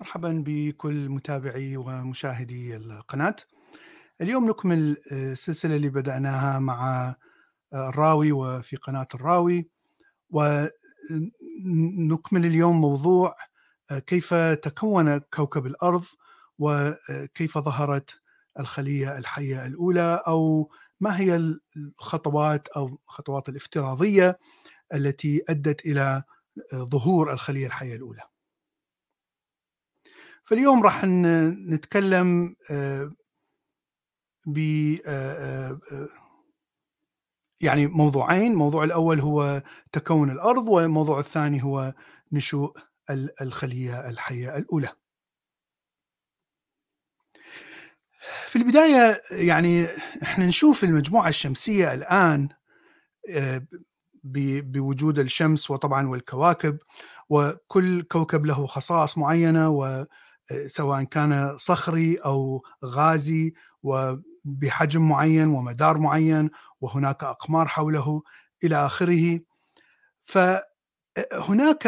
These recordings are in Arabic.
مرحبا بكل متابعي ومشاهدي القناة. اليوم نكمل السلسلة اللي بدأناها مع الراوي وفي قناة الراوي. ونكمل اليوم موضوع كيف تكون كوكب الأرض وكيف ظهرت الخلية الحية الأولى أو ما هي الخطوات أو الخطوات الافتراضية التي أدت إلى ظهور الخلية الحية الأولى. فاليوم راح نتكلم ب يعني موضوعين. موضوع الأول هو تكون الأرض والموضوع الثاني هو نشوء الخلية الحية الأولى. في البداية يعني إحنا نشوف المجموعة الشمسية الآن بوجود الشمس وطبعا والكواكب وكل كوكب له خصائص معينة و سواء كان صخري أو غازي وبحجم معين ومدار معين وهناك أقمار حوله إلى آخره. فهناك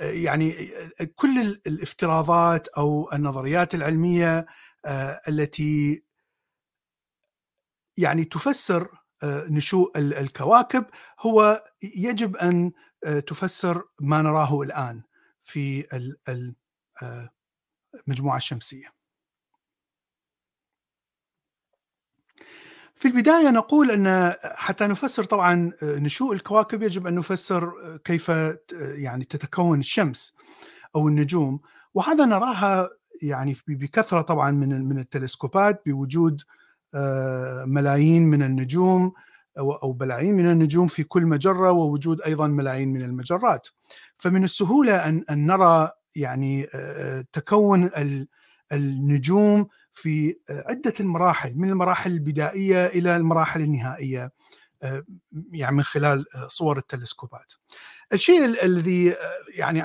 يعني كل الافتراضات أو النظريات العلمية التي يعني تفسر نشوء الكواكب هو يجب أن تفسر ما نراه الآن في المجموعة الشمسية في البداية نقول أن حتى نفسر طبعا نشوء الكواكب يجب أن نفسر كيف يعني تتكون الشمس أو النجوم. وهذا نراها يعني بكثرة طبعا من من التلسكوبات بوجود ملايين من النجوم أو بلايين من النجوم في كل مجرة ووجود أيضا ملايين من المجرات. فمن السهولة أن نرى يعني تكون النجوم في عدة المراحل من المراحل البدائية إلى المراحل النهائية يعني من خلال صور التلسكوبات. الشيء الذي يعني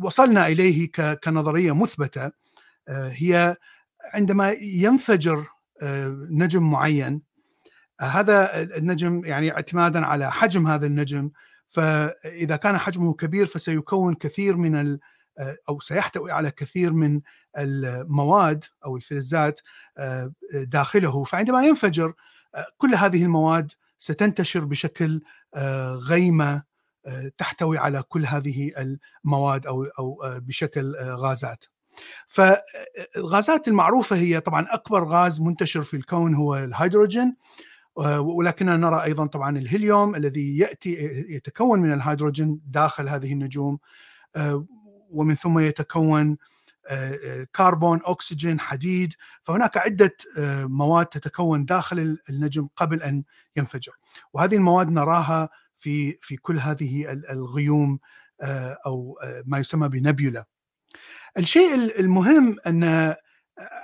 وصلنا إليه كنظرية مثبتة هي عندما ينفجر نجم معين هذا النجم يعني اعتمادا على حجم هذا النجم فإذا كان حجمه كبير فسيكون كثير من أو سيحتوي على كثير من المواد أو الفلزات داخله فعندما ينفجر كل هذه المواد ستنتشر بشكل غيمة تحتوي على كل هذه المواد أو أو بشكل غازات. فالغازات المعروفة هي طبعا أكبر غاز منتشر في الكون هو الهيدروجين ولكننا نرى أيضا طبعا الهيليوم الذي يأتي يتكون من الهيدروجين داخل هذه النجوم ومن ثم يتكون كربون أكسجين حديد. فهناك عدة مواد تتكون داخل النجم قبل أن ينفجر. وهذه المواد نراها في في كل هذه الغيوم أو ما يسمى بنبيولا الشيء المهم أن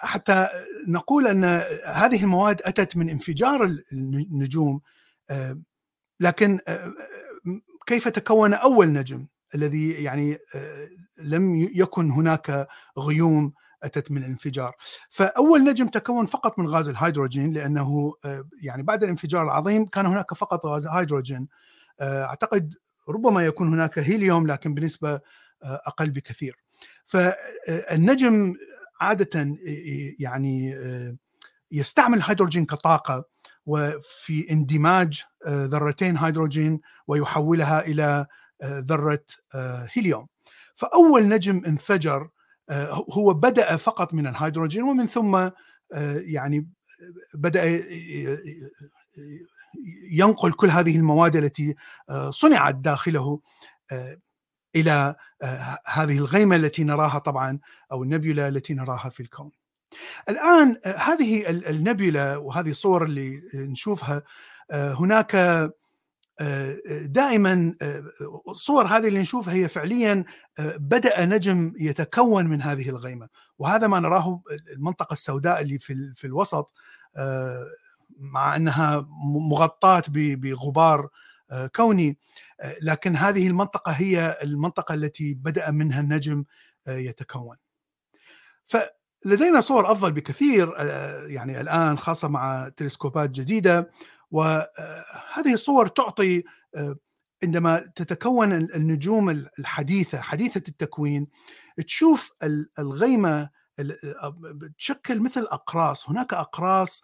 حتى نقول أن هذه المواد أتت من انفجار النجوم لكن كيف تكون أول نجم؟ الذي يعني لم يكن هناك غيوم أتت من الانفجار. فأول نجم تكون فقط من غاز الهيدروجين لأنه يعني بعد الانفجار العظيم كان هناك فقط غاز هيدروجين. أعتقد ربما يكون هناك هيليوم لكن بنسبة أقل بكثير. فالنجم عادة يعني يستعمل الهيدروجين كطاقة وفي اندماج ذرتين هيدروجين ويحولها إلى ذرة هيليوم. فأول نجم انفجر هو بدأ فقط من الهيدروجين ومن ثم يعني بدأ ينقل كل هذه المواد التي صنعت داخله إلى هذه الغيمة التي نراها طبعا أو النبيولا التي نراها في الكون. الآن هذه النبيولا وهذه الصور اللي نشوفها هناك دائما الصور هذه اللي نشوفها هي فعليا بدأ نجم يتكون من هذه الغيمة وهذا ما نراه المنطقة السوداء اللي في في الوسط مع أنها مغطاة بغبار كوني لكن هذه المنطقة هي المنطقة التي بدأ منها النجم يتكون. فلدينا صور أفضل بكثير يعني الآن خاصة مع تلسكوبات جديدة وهذه الصور تعطي عندما تتكون النجوم الحديثة حديثة التكوين تشوف الغيمة تشكل مثل أقراص هناك أقراص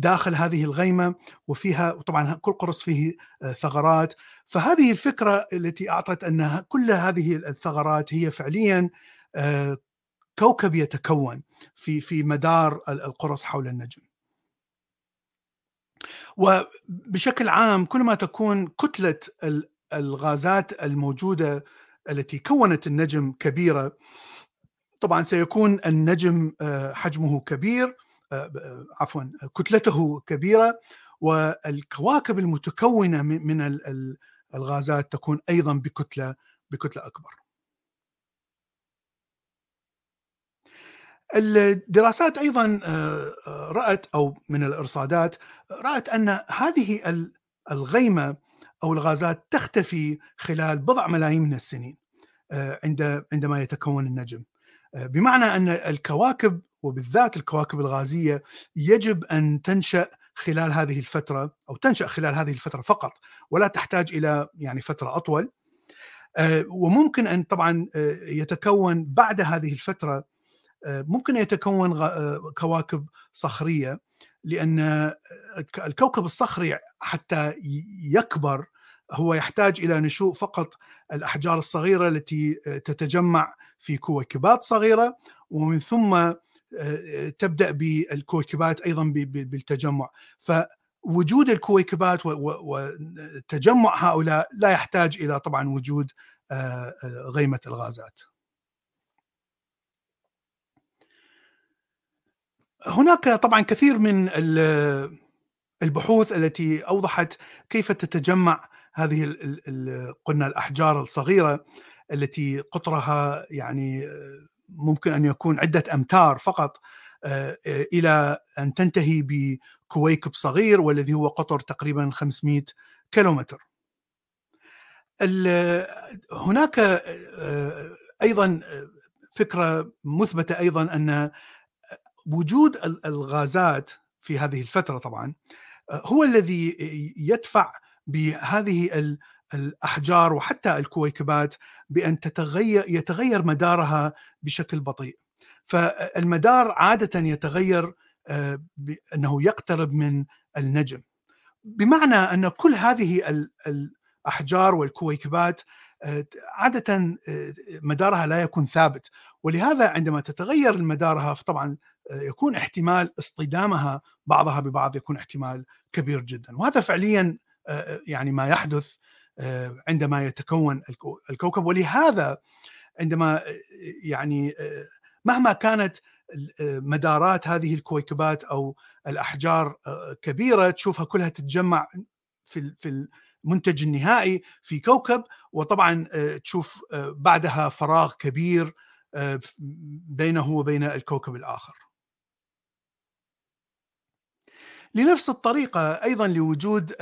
داخل هذه الغيمة وفيها طبعا كل قرص فيه ثغرات فهذه الفكرة التي أعطت أن كل هذه الثغرات هي فعليا كوكب يتكون في في مدار القرص حول النجم. وبشكل عام كل ما تكون كتلة الغازات الموجودة التي كونت النجم كبيرة طبعا سيكون النجم آه، حجمه كبير آه، آه، عفوا كتلته كبيرة والكواكب المتكونة من الغازات تكون أيضا بكتلة بكتلة أكبر. الدراسات أيضا رأت أو من الإرصادات رأت أن هذه الغيمة أو الغازات تختفي خلال بضع ملايين من السنين عند عندما يتكون النجم بمعنى أن الكواكب وبالذات الكواكب الغازية يجب أن تنشأ خلال هذه الفترة أو تنشأ خلال هذه الفترة فقط ولا تحتاج إلى يعني فترة أطول. وممكن أن طبعا يتكون بعد هذه الفترة ممكن يتكون كواكب صخرية لأن الكوكب الصخري حتى يكبر هو يحتاج إلى نشوء فقط الأحجار الصغيرة التي تتجمع في كويكبات صغيرة ومن ثم آه، تبدأ بالكويكبات أيضا بالتجمع فوجود الكويكبات وتجمع هؤلاء لا يحتاج إلى طبعا وجود آه، آه، غيمة الغازات. هناك طبعا كثير من البحوث التي أوضحت كيف تتجمع هذه قلنا الأحجار الصغيرة التي قطرها يعني ممكن أن يكون عدة أمتار فقط آه، إلى أن تنتهي بكويكب صغير والذي هو قطر تقريبا 500 كيلومتر. هناك آه، أيضا فكرة مثبتة أيضا أن وجود الغازات في هذه الفترة طبعا هو الذي يدفع بهذه الأحجار وحتى الكويكبات بأن تتغير يتغير مدارها بشكل بطيء. فالمدار عادة يتغير آه، بأنه يقترب من النجم. بمعنى أن كل هذه الأحجار والكويكبات آه، عادة آه، مدارها لا يكون ثابت ولهذا عندما تتغير مدارها فطبعا يكون احتمال اصطدامها بعضها ببعض يكون احتمال كبير جدا وهذا فعليا يعني ما يحدث عندما يتكون الكوكب ولهذا عندما يعني مهما كانت مدارات هذه الكويكبات أو الأحجار كبيرة تشوفها كلها تتجمع في في المنتج النهائي في كوكب وطبعا تشوف بعدها فراغ كبير بينه وبين الكوكب الآخر. لنفس الطريقة أيضا لوجود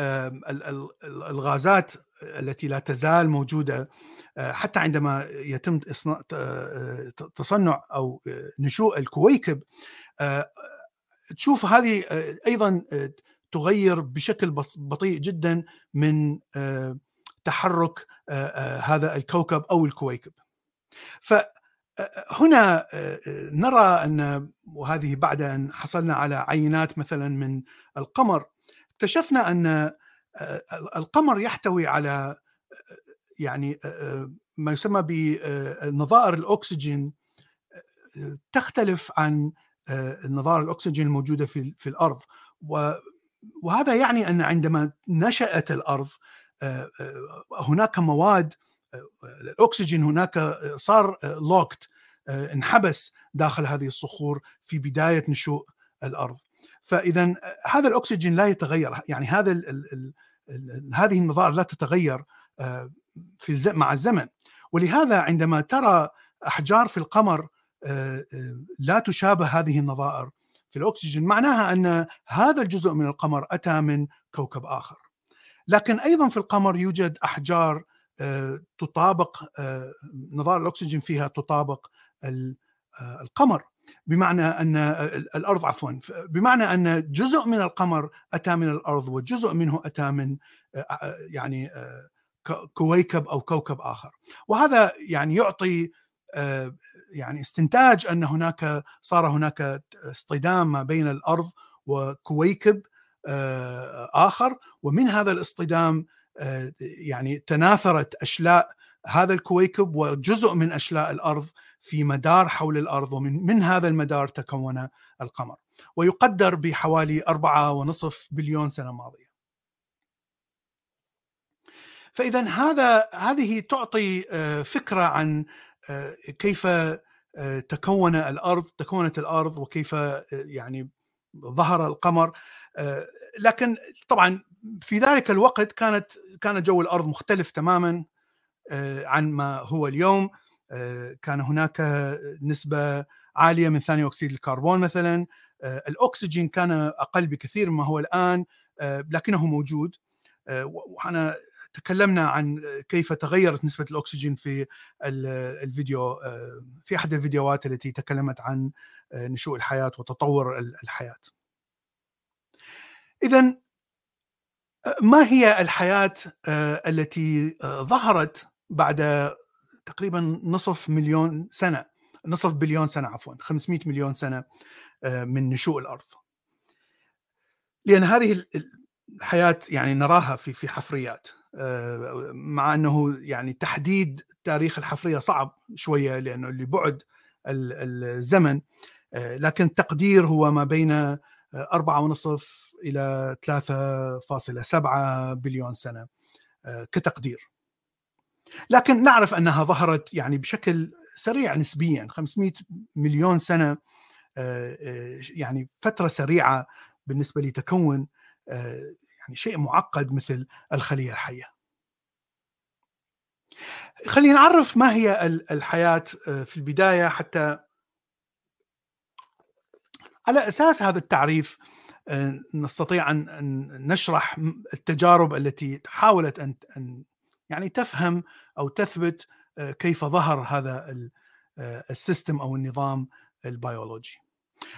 الغازات التي لا تزال موجودة آه، حتى عندما يتم آه، تصنع أو آه، نشوء الكويكب تشوف هذه أيضا تغير بشكل بطيء جدا من تحرك هذا الكوكب أو الكويكب. فهنا نرى أن وهذه بعد أن حصلنا على عينات مثلا من القمر اكتشفنا أن القمر يحتوي على يعني ما يسمى بنظائر الأكسجين تختلف عن نظائر الأكسجين الموجودة في في الأرض. وهذا يعني أن عندما نشأت الأرض هناك مواد الأكسجين هناك صار لوكت انحبس داخل هذه الصخور في بداية نشوء الأرض. فإذا هذا الأكسجين لا يتغير يعني هذا ال ال ال هذه النظائر لا تتغير آه، في مع الزمن. ولهذا عندما ترى أحجار في القمر آه، آه، لا تشابه هذه النظائر في الأكسجين معناها أن هذا الجزء من القمر أتى من كوكب آخر. لكن أيضا في القمر يوجد أحجار تطابق نظائر الأكسجين فيها تطابق القمر. بمعنى أن الأرض عفوا بمعنى أن جزء من القمر أتى من الأرض وجزء منه أتى من يعني كويكب أو كوكب آخر. وهذا يعني يعطي يعني استنتاج أن هناك صار هناك اصطدام ما بين الأرض وكويكب آخر. ومن هذا الاصطدام يعني تناثرت أشلاء هذا الكويكب وجزء من أشلاء الأرض في مدار حول الأرض ومن من هذا المدار تكون القمر. ويقدر بحوالي أربعة ونصف بليون سنة ماضية. فاذا هذا هذه تعطي فكرة عن كيف تكون الأرض تكونت الأرض وكيف يعني ظهر القمر. لكن طبعا في ذلك الوقت كانت كان جو الأرض مختلف تماما عن ما هو اليوم. كان هناك نسبة عالية من ثاني أكسيد الكربون مثلا. الأكسجين كان أقل بكثير مما هو الآن لكنه موجود. وأنا تكلمنا عن كيف تغيرت نسبة الأكسجين في الفيديو في أحد الفيديوهات التي تكلمت عن نشوء الحياة وتطور الحياة. إذا ما هي الحياة التي ظهرت بعد تقريبا نصف مليون سنة نصف بليون سنة عفوا 500 مليون سنة من نشوء الأرض. لأن هذه الحياة يعني نراها في في حفريات مع أنه يعني تحديد تاريخ الحفرية صعب شوية لأنه لبعد الزمن لكن التقدير هو ما بين أربعة ونصف إلى 3.7 بليون سنة كتقدير. لكن نعرف أنها ظهرت يعني بشكل سريع نسبيا 500 مليون سنة يعني فترة سريعة بالنسبة لتكون يعني شيء معقد مثل الخلية الحية. خلينا نعرف ما هي الحياة آه، في البداية حتى على أساس هذا التعريف آه، نستطيع ان نشرح التجارب التي حاولت أن يعني تفهم أو تثبت آه، كيف ظهر هذا ال system أو النظام البيولوجي.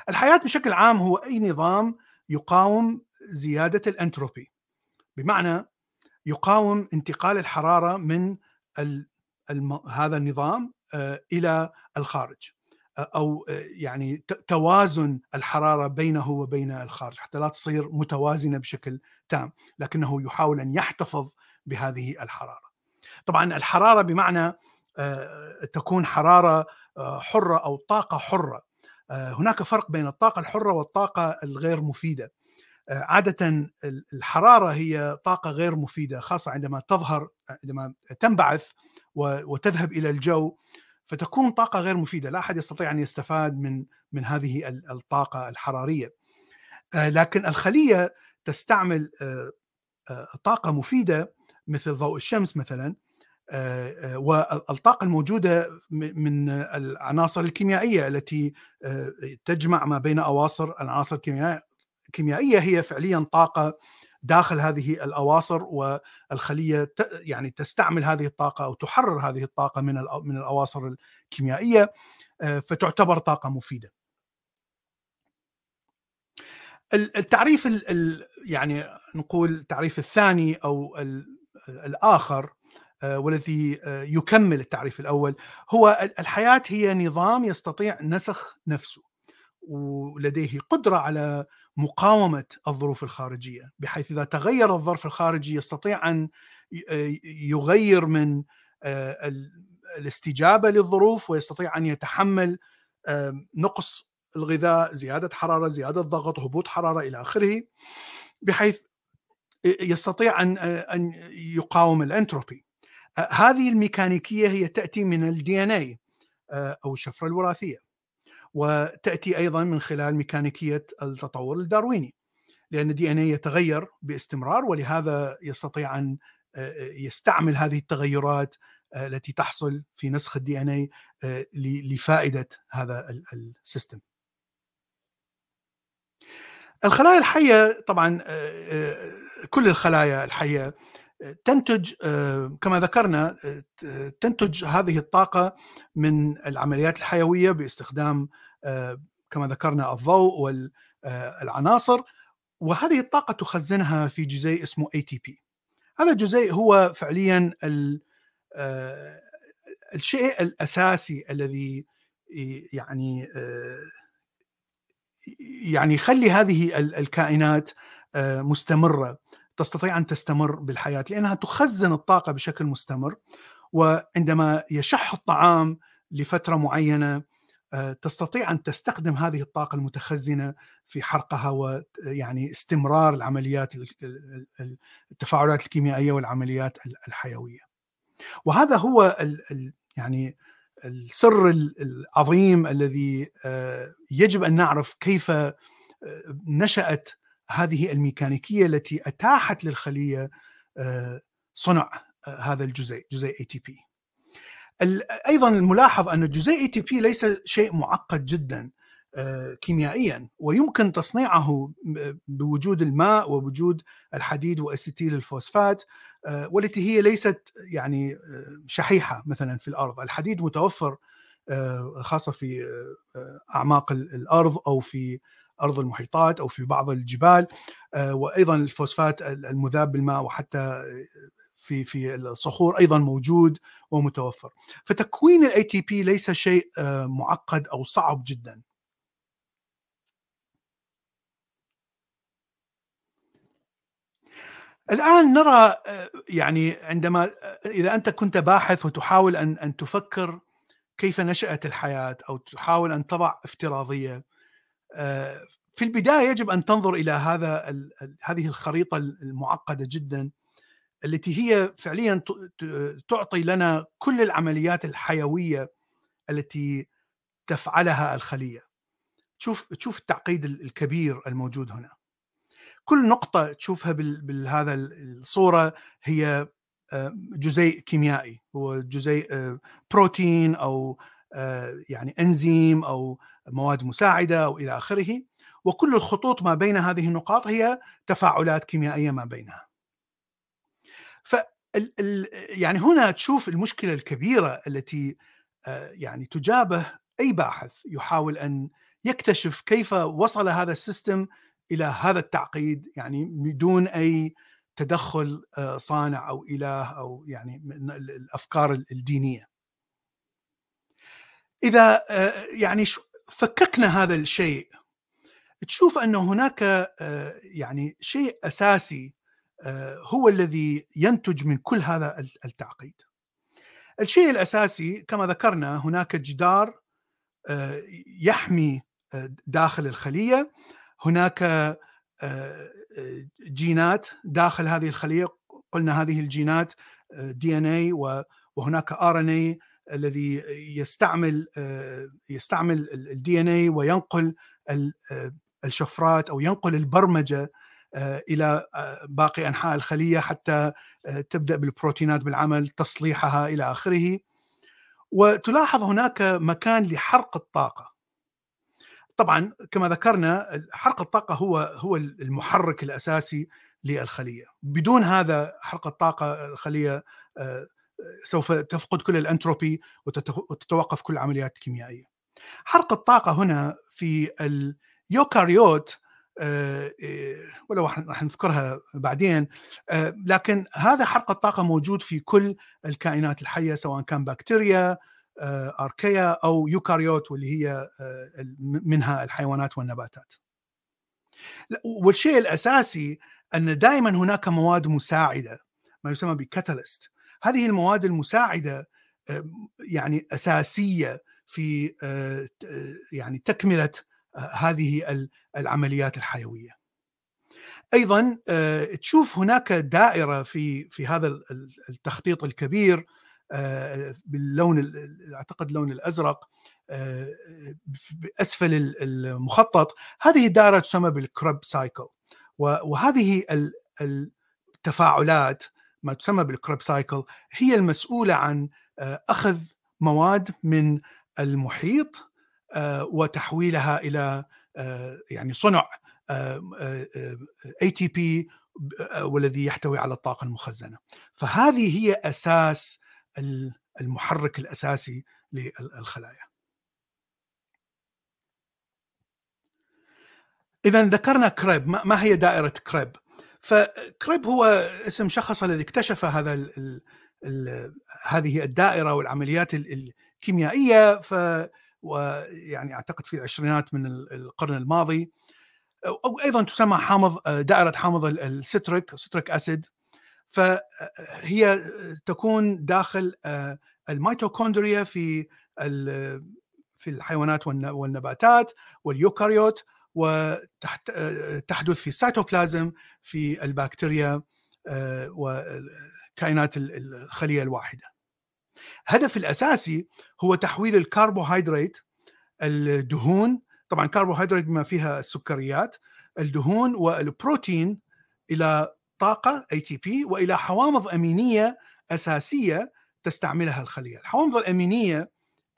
الحياة بشكل عام هو أي نظام يقاوم زيادة الأنتروبي بمعنى يقاوم انتقال الحرارة من. هذا النظام آه، إلى الخارج آه، أو آه، يعني توازن الحرارة بينه وبين الخارج حتى لا تصير متوازنة بشكل تام لكنه يحاول أن يحتفظ بهذه الحرارة. طبعا الحرارة بمعنى تكون حرارة حرة أو طاقة حرة. هناك فرق بين الطاقة الحرة والطاقة الغير مفيدة. عادة الحرارة هي طاقة غير مفيدة خاصة عندما تظهر عندما تنبعث وتذهب إلى الجو فتكون طاقة غير مفيدة. لا أحد يستطيع أن يستفاد من من هذه الطاقة الحرارية. آه، لكن الخلية تستعمل آه، آه، طاقة مفيدة مثل ضوء الشمس مثلا والطاقة الموجودة من العناصر الكيميائية التي تجمع ما بين أواصر العناصر الكيميائية هي فعليا طاقة داخل هذه الأواصر والخلية يعني تستعمل هذه الطاقة أو تحرر هذه الطاقة من من الأواصر الكيميائية آه، فتعتبر طاقة مفيدة. التعريف يعني نقول التعريف الثاني أو الآخر آه، والذي آه، يكمل التعريف الأول هو الحياة هي نظام يستطيع نسخ نفسه ولديه قدرة على مقاومة الظروف الخارجية بحيث إذا تغير الظرف الخارجي يستطيع أن يغير من آه، الاستجابة للظروف ويستطيع أن يتحمل نقص الغذاء، زيادة حرارة، زيادة ضغط، هبوط حرارة إلى آخره بحيث يستطيع أن أن يقاوم الأنتروبي. هذه الميكانيكية هي تأتي من ال DNA أو الشفرة الوراثية. وتأتي أيضا من خلال ميكانيكية التطور الدارويني لأن ال DNA يتغير باستمرار ولهذا يستطيع أن يستعمل هذه التغيرات التي تحصل في نسخ ال DNA لفائدة هذا ال system. الخلايا الحية طبعا كل الخلايا الحية تنتج كما ذكرنا تنتج هذه الطاقة من العمليات الحيوية باستخدام كما ذكرنا الضوء والعناصر وهذه الطاقة تخزنها في جزيء اسمه ATP هذا الجزيء هو فعليا الشيء الأساسي الذي يعني يعني يخلي هذه الكائنات مستمرة تستطيع أن تستمر بالحياة لأنها تخزن الطاقة بشكل مستمر وعندما يشح الطعام لفترة معينة تستطيع أن تستخدم هذه الطاقة المتخزنة في حرقها ويعني استمرار العمليات التفاعلات الكيميائية والعمليات الحيوية. وهذا هو يعني السر العظيم الذي آه، يجب أن نعرف كيف آه، نشأت هذه الميكانيكية التي أتاحت للخلية آه، صنع هذا الجزيء جزيء ATP. أيضا الملاحظ أن الجزيء ATP ليس شيء معقد جدا كيميائيا ويمكن تصنيعه بوجود الماء ووجود الحديد وأسيتيل الفوسفات آه، والتي هي ليست يعني آه، شحيحة مثلا في الأرض، الحديد متوفر آه، خاصة في أعماق الأرض أو في أرض المحيطات أو في بعض الجبال وأيضا الفوسفات المذاب بالماء وحتى في في الصخور أيضا موجود ومتوفر. فتكوين ال ATP ليس شيء معقد أو صعب جدا. الآن نرى آه، يعني عندما آه، إذا أنت كنت باحث وتحاول أن أن تفكر كيف نشأت الحياة أو تحاول أن تضع افتراضية آه، في البداية يجب أن تنظر إلى هذا هذه الخريطة المعقدة جدا التي هي فعليا تعطي لنا كل العمليات الحيوية التي تفعلها الخلية. تشوف تشوف التعقيد الكبير الموجود هنا. كل نقطة تشوفها بهذا الصورة هي آه، جزيء كيميائي هو جزيء آه، بروتين آه، يعني أنزيم أو مواد مساعدة أو إلى آخره وكل الخطوط ما بين هذه النقاط هي تفاعلات كيميائية ما بينها ف يعني هنا تشوف المشكلة الكبيرة التي يعني تجابه أي باحث يحاول أن يكتشف كيف وصل هذا السيستم إلى هذا التعقيد يعني بدون أي تدخل آه، صانع أو إله أو يعني من الأفكار الدينية. إذا آه، يعني فككنا هذا الشيء. تشوف ان هناك آه، يعني شيء أساسي هو الذي ينتج من كل هذا التعقيد. الشيء الأساسي كما ذكرنا هناك جدار يحمي داخل الخلية. هناك آه، آه، جينات داخل هذه الخلية. قلنا هذه الجينات DNA وهناك RNA الذي يستعمل آه، يستعمل ال DNA وينقل الشفرات أو ينقل البرمجة إلى باقي أنحاء الخلية حتى تبدأ بالبروتينات بالعمل تصليحها إلى آخره. وتلاحظ هناك مكان لحرق الطاقة. طبعا كما ذكرنا حرق الطاقة هو هو المحرك الأساسي للخلية. بدون هذا حرق الطاقة الخلية آه، سوف تفقد كل الأنتروبي وتتوقف كل العمليات الكيميائية حرق الطاقة هنا في اليوكاريوت آه، آه، ولو راح نذكرها بعدين لكن هذا حرق الطاقة موجود في كل الكائنات الحية سواء كان بكتيريا آه، أركيا أو يوكاريوت واللي هي آه، منها الحيوانات والنباتات. والشيء الأساسي أن دائما هناك مواد مساعدة ما يسمى بكاتاليست هذه المواد المساعدة آه، يعني أساسية في يعني تكملة هذه العمليات الحيوية. أيضا تشوف هناك دائرة في في هذا التخطيط الكبير باللون أعتقد اللون الأزرق بأسفل المخطط هذه الدائرة تسمى بال Krebs cycle وهذه التفاعلات ما تسمى بال Krebs cycle هي المسؤولة عن أخذ مواد من المحيط وتحويلها إلى يعني صنع ATP والذي يحتوي على الطاقة المخزنة فهذه هي أساس المحرك الأساسي للخلايا. اذا ذكرنا كريب ما هي دائرة كريب؟ فكريب هو اسم شخص الذي اكتشف هذا ال ال ال هذه الدائرة والعمليات الكيميائية ف ويعني أعتقد في العشرينات من القرن الماضي. أو أيضا تسمى حامض دائرة حامض الستريك citric acid. فهي تكون داخل الميتوكوندريا في في الحيوانات والنباتات وال eukaryote. وتحدث في السيتوبلازم في البكتيريا وكائنات الخلية الواحدة. الهدف الأساسي هو تحويل الكربوهيدرات الدهون طبعا كربوهيدرات بما فيها السكريات الدهون والبروتين إلى طاقة ATP وإلى حوامض أمينية أساسية تستعملها الخلية، الحوامض الأمينية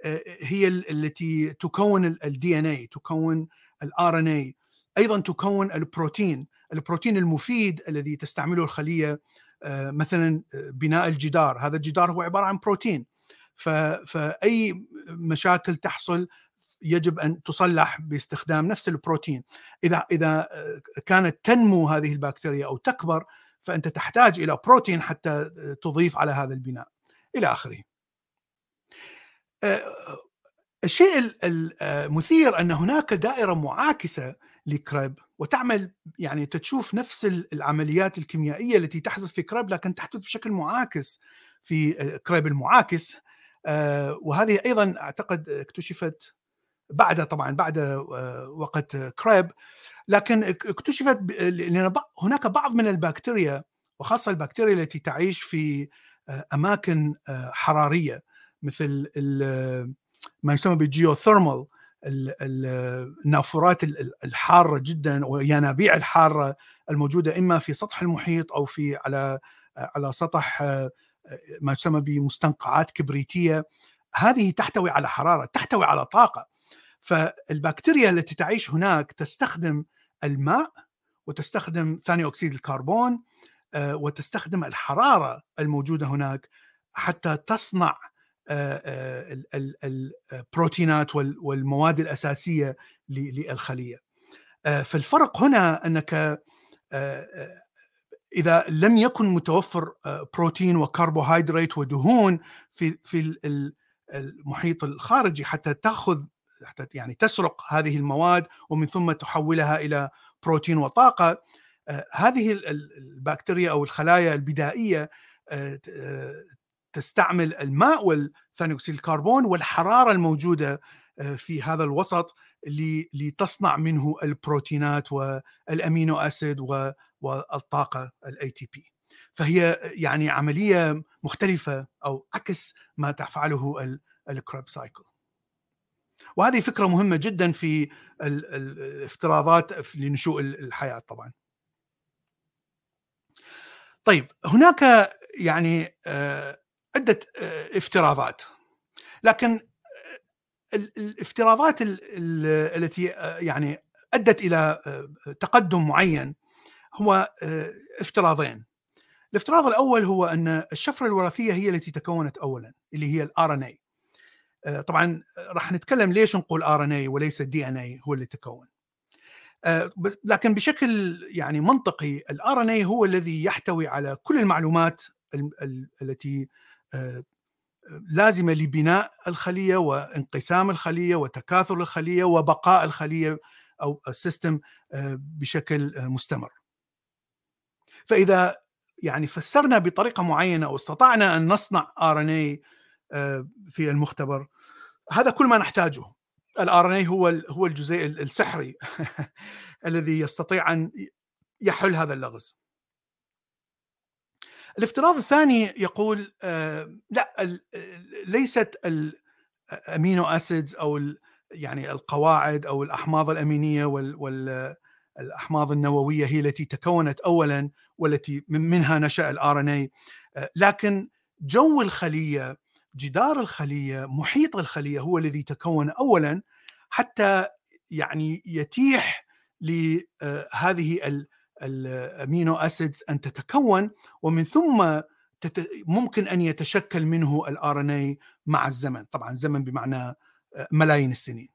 آه، هي التي تكون ال DNA تكون ال RNA، أيضا تكون البروتين، البروتين المفيد الذي تستعمله الخلية آه، مثلا آه، بناء الجدار، هذا الجدار هو عبارة عن بروتين. فأي مشاكل تحصل يجب أن تصلح باستخدام نفس البروتين. إذا إذا كانت تنمو هذه البكتيريا أو تكبر فأنت تحتاج إلى بروتين حتى تضيف على هذا البناء. إلى آخره. الشيء المثير أن هناك دائرة معاكسة لكريب وتعمل يعني تشوف نفس العمليات الكيميائية التي تحدث في كريب لكن تحدث بشكل معاكس في كريب المعاكس. وهذه أيضا أعتقد اكتشفت بعد طبعا بعد آه، وقت كريب. لكن اكتشفت لأن هناك بعض من البكتيريا وخاصة البكتيريا التي تعيش في آه، أماكن آه، حرارية مثل ما يسمى بال geothermal النافورات الحارة جدا والينابيع الحارة الموجودة إما في سطح المحيط أو في على على سطح ما يسمى بمستنقعات كبريتية. هذه تحتوي على حرارة تحتوي على طاقة. فالبكتيريا التي تعيش هناك تستخدم الماء وتستخدم ثاني أكسيد الكربون آه، وتستخدم الحرارة الموجودة هناك حتى تصنع البروتينات والمواد الأساسية للخلية. فالفرق هنا أنك إذا لم يكن متوفر بروتين وكربوهيدرات ودهون في في المحيط الخارجي حتى تأخذ حتى يعني تسرق هذه المواد ومن ثم تحولها إلى بروتين وطاقة آه، هذه البكتيريا أو الخلايا البدائية آه، آه، تستعمل الماء والثاني اكسيد الكربون والحرارة الموجودة في هذا الوسط لتصنع منه البروتينات وال amino acid والطاقة ال ATP فهي يعني عملية مختلفة أو عكس ما تفعله ال Krebs cycle وهذه فكرة مهمة جدا في الافتراضات لنشوء الحياة طبعا. طيب هناك يعني آه، عدة آه، افتراضات. لكن الافتراضات التي آه، يعني أدت إلى تقدم معين هو افتراضين. الافتراض الأول هو أن الشفرة الوراثية هي التي تكونت اولا اللي هي الار إن اي آه، طبعا راح نتكلم ليش نقول RNA وليس ال DNA هو اللي تكون. آه، لكن بشكل يعني منطقي ال RNA هو الذي يحتوي على كل المعلومات التي آه، لازمه لبناء الخلية وانقسام الخلية وتكاثر الخلية وبقاء الخلية أو ال system بشكل مستمر. فإذا يعني فسرنا بطريقة معينة واستطعنا أن نصنع RNA في المختبر هذا كل ما نحتاجه ال RNA هو هو الجزيء السحري الذي يستطيع أن يحل هذا اللغز الافتراض الثاني يقول آه، لا ليست ال amino acids أو يعني القواعد أو الأحماض الأمينية والاحماض النووية هي التي تكونت اولا والتي منها نشأ ال RNA آه، لكن جو الخلية جدار الخلية محيط الخلية هو الذي تكون اولا حتى يعني يتيح لهذه ال amino acids أن تتكون ومن ثم ممكن أن يتشكل منه ال RNA مع الزمن طبعا زمن بمعنى ملايين السنين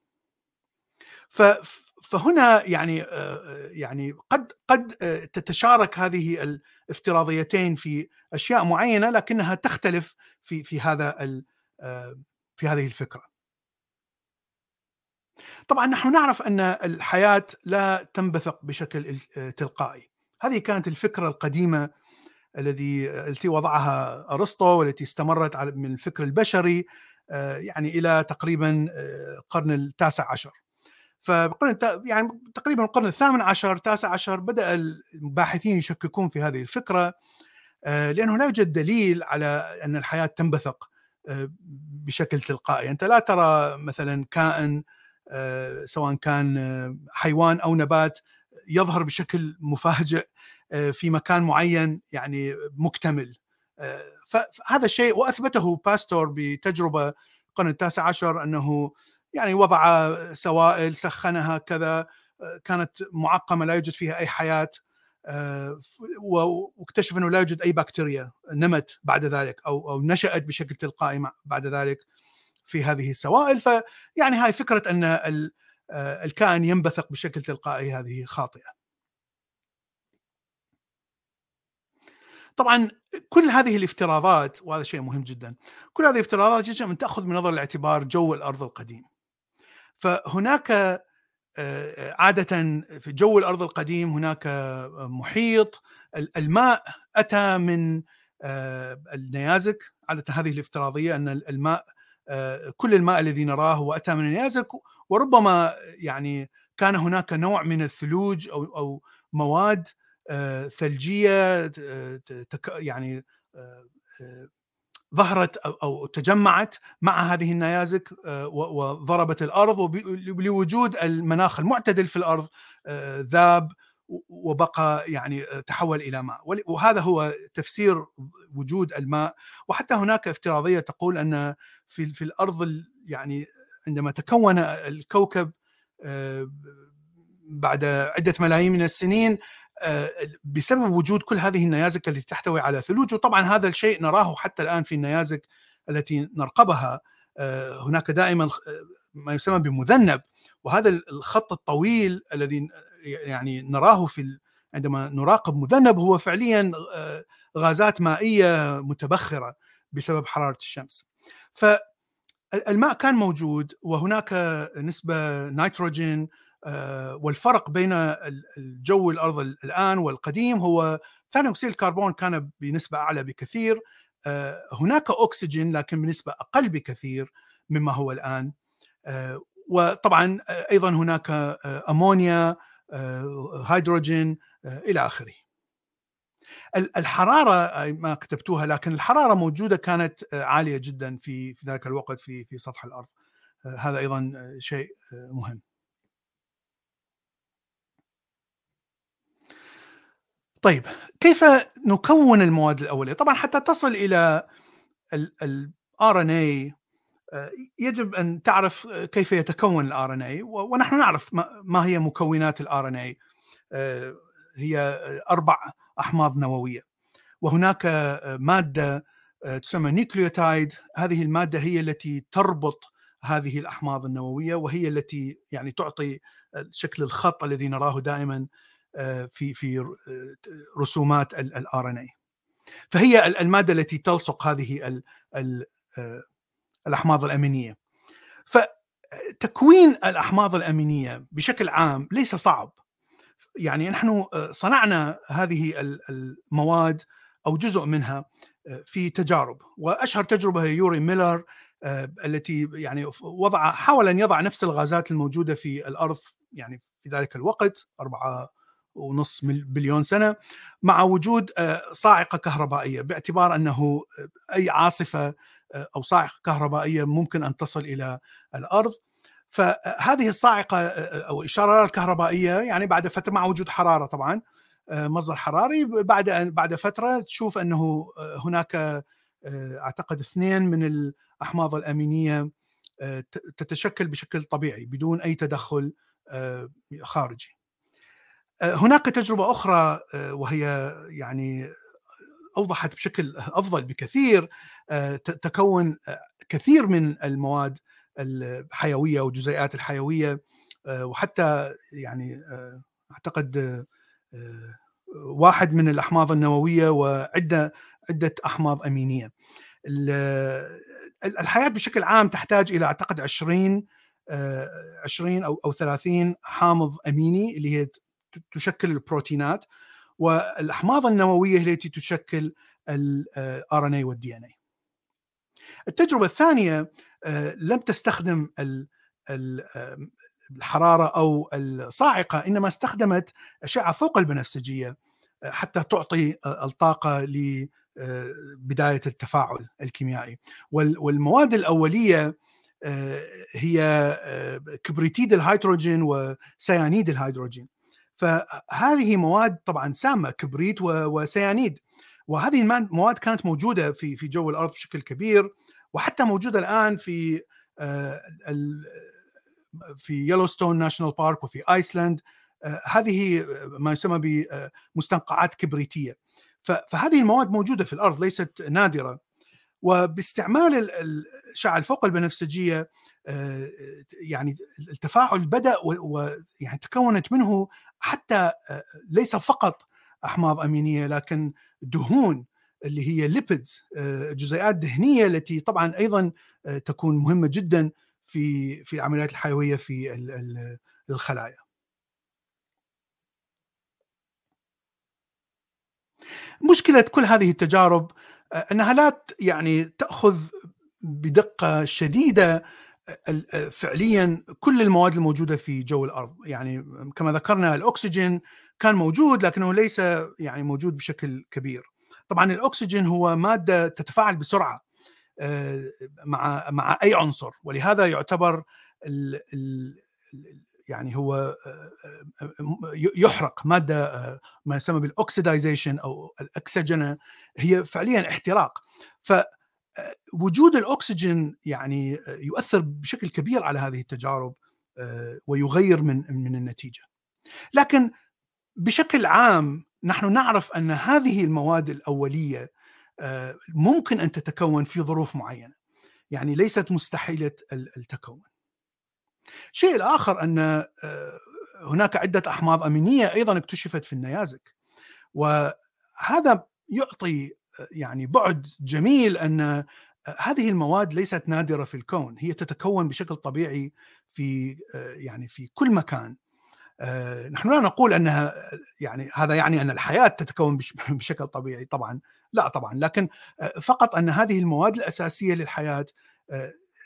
فهنا يعني يعني قد قد تتشارك هذه الافتراضيتين في أشياء معينة لكنها تختلف في في هذا في هذه الفكرة. طبعا نحن نعرف أن الحياة لا تنبثق بشكل تلقائي. هذه كانت الفكرة القديمة الذي التي وضعها أرسطو والتي استمرت من الفكر البشري يعني إلى تقريبا القرن التاسع عشر. فبقرن يعني تقريبا القرن الثامن عشر التاسع عشر بدأ الباحثين يشككون في هذه الفكرة آه، لأنه لا يوجد دليل على أن الحياة تنبثق آه، بشكل تلقائي، أنت لا ترى مثلا كائن آه، سواء كان حيوان أو نبات يظهر بشكل مفاجئ في مكان معين يعني مكتمل. فهذا الشيء وأثبته باستور بتجربة القرن التاسع عشر أنه يعني وضع سوائل سخنها كذا كانت معقمة لا يوجد فيها أي حياة واكتشف أنه لا يوجد أي بكتيريا نمت بعد ذلك أو أو نشأت بشكل تلقائي بعد ذلك. في هذه السوائل فيعني هاي فكرة أن الكائن ينبثق بشكل تلقائي هذه خاطئة. طبعا كل هذه الافتراضات وهذا شيء مهم جدا كل هذه الافتراضات يجب أن تأخذ من نظر الاعتبار جو الأرض القديم فهناك آه، عادة في جو الأرض القديم هناك محيط الماء أتى من آه، النيازك عادة هذه الافتراضية أن الماء آه، كل الماء الذي نراه هو أتى من النيازك وربما يعني كان هناك نوع من الثلوج أو أو مواد ثلجية يعني ظهرت أو تجمعت مع هذه النيازك آه، وضربت الأرض ولوجود المناخ المعتدل في الأرض آه، ذاب وبقى يعني آه، تحول إلى ماء. وهذا هو تفسير وجود الماء. وحتى هناك افتراضية تقول أن في في الأرض يعني عندما تكون الكوكب بعد عدة ملايين من السنين آه، بسبب وجود كل هذه النيازك التي تحتوي على ثلوج وطبعا هذا الشيء نراه حتى الآن في النيازك التي نرقبها. آه، هناك دائما آه، ما يسمى بمذنب. وهذا الخط الطويل الذي يعني نراه في عندما نراقب مذنب هو فعليا غازات مائية متبخرة بسبب حرارة الشمس. فالماء كان موجود وهناك نسبة نيتروجين آه، والفرق بين الجو الأرض الآن والقديم هو ثاني أكسيد الكربون كان بنسبة أعلى بكثير آه، هناك أكسجين لكن بنسبة أقل بكثير مما هو الآن آه، وطبعا أيضا هناك أمونيا هيدروجين إلى آخره. الحرارة ما كتبتوها لكن الحرارة موجودة كانت عالية جدا في في ذلك الوقت في في سطح الأرض. هذا أيضا شيء مهم. طيب كيف نكون المواد الأولية؟ طبعا حتى تصل إلى ال RNA يجب أن تعرف كيف يتكون ال RNA ونحن نعرف ما هي مكونات ال RNA هي أربع أحماض نووية. وهناك مادة تسمى nucleotide. هذه المادة هي التي تربط هذه الأحماض النووية وهي التي يعني تعطي شكل الخط الذي نراه دائما في في رسومات ال RNA فهي المادة التي تلصق هذه الأحماض الأمينية. فتكوين الأحماض الأمينية بشكل عام ليس صعب. يعني نحن صنعنا هذه المواد أو جزء منها في تجارب. وأشهر تجربة هي يوري ميلر التي يعني وضع حاول أن يضع نفس الغازات الموجودة في الأرض يعني في ذلك الوقت أربعة ونص بليون سنة مع وجود آه، صاعقة كهربائية باعتبار أنه آه، أي عاصفة آه، أو صاعقة كهربائية ممكن أن تصل إلى الأرض. فهذه الصاعقة أو الاشارات الكهربائية يعني بعد فترة مع وجود حرارة طبعا مصدر حراري بعد بعد فترة تشوف أنه هناك أعتقد اثنين من الأحماض الأمينية تتشكل بشكل طبيعي بدون أي تدخل خارجي. هناك تجربة أخرى وهي يعني أوضحت بشكل أفضل بكثير تكون كثير من المواد الحيوية وجزيئات الحيوية وحتى يعني أعتقد واحد من الأحماض النووية وعدة عدة أحماض أمينية. الحياة بشكل عام تحتاج إلى أعتقد 20 20 أو أو 30 حامض أميني اللي هي تشكل البروتينات والأحماض النووية التي تشكل الار إن اي والدي إن اي. التجربة الثانية لم تستخدم الحرارة أو الصاعقة إنما استخدمت أشعة فوق البنفسجية حتى تعطي الطاقة لبدايه التفاعل الكيميائي. والمواد الأولية هي كبريتيد الهيدروجين وسيانيد الهيدروجين. فهذه مواد طبعا سامة كبريت وسيانيد. وهذه المواد كانت موجودة في في جو الأرض بشكل كبير وحتى موجودة الآن في في Yellowstone National Park وفي ايسلاند هذه ما يسمى بمستنقعات كبريتية. فهذه المواد موجودة في الأرض ليست نادرة. وباستعمال الاشعه الفوق البنفسجية يعني التفاعل بدأ ويعني تكونت منه حتى ليس فقط أحماض أمينية لكن دهون اللي هي ليبيدز جزيئات دهنية التي طبعا أيضا تكون مهمة جدا في في العمليات الحيوية في الخلايا. مشكلة كل هذه التجارب أنها لا يعني تأخذ بدقة شديدة فعليا كل المواد الموجودة في جو الأرض يعني كما ذكرنا الأكسجين كان موجود لكنه ليس يعني موجود بشكل كبير طبعا الأكسجين هو مادة تتفاعل بسرعة مع مع أي عنصر ولهذا يعتبر ال ال يعني هو يحرق مادة ما يسمى بالاكسدايزيشن أو الاكسجنه هي فعليا احتراق. فوجود الأكسجين يعني يؤثر بشكل كبير على هذه التجارب ويغير من من النتيجة. لكن بشكل عام نحن نعرف أن هذه المواد الأولية ممكن أن تتكون في ظروف معينة. يعني ليست مستحيلة التكون. الشيء الآخر أن آه، هناك عدة أحماض أمينية أيضا اكتشفت في النيازك. وهذا يعطي آه، يعني بعد جميل أن آه، هذه المواد ليست نادرة في الكون. هي تتكون بشكل طبيعي في يعني في كل مكان. نحن لا نقول أنها يعني هذا يعني أن الحياة تتكون بشكل طبيعي طبعا لا طبعا لكن فقط أن هذه المواد الأساسية للحياة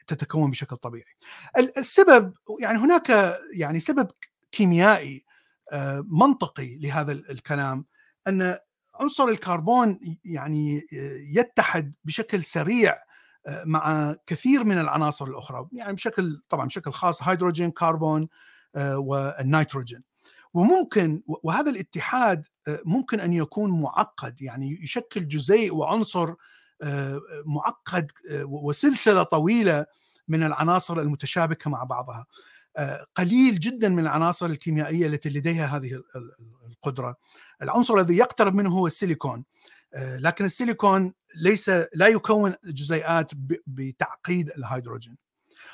تتكون بشكل طبيعي. السبب يعني هناك يعني سبب كيميائي آه، منطقي لهذا الكلام أن عنصر الكربون يعني يتحد بشكل سريع آه، مع كثير من العناصر الأخرى يعني بشكل طبعا بشكل خاص هيدروجين كربون آه، والنيتروجين وممكن وهذا الاتحاد ممكن أن يكون معقد يعني يشكل جزيء وعنصر معقد وسلسلة طويلة من العناصر المتشابكة مع بعضها. آه، قليل جدا من العناصر الكيميائية التي لديها هذه القدرة. العنصر الذي يقترب منه هو السيليكون. آه، لكن السيليكون ليس لا يكون جزيئات بتعقيد الهيدروجين.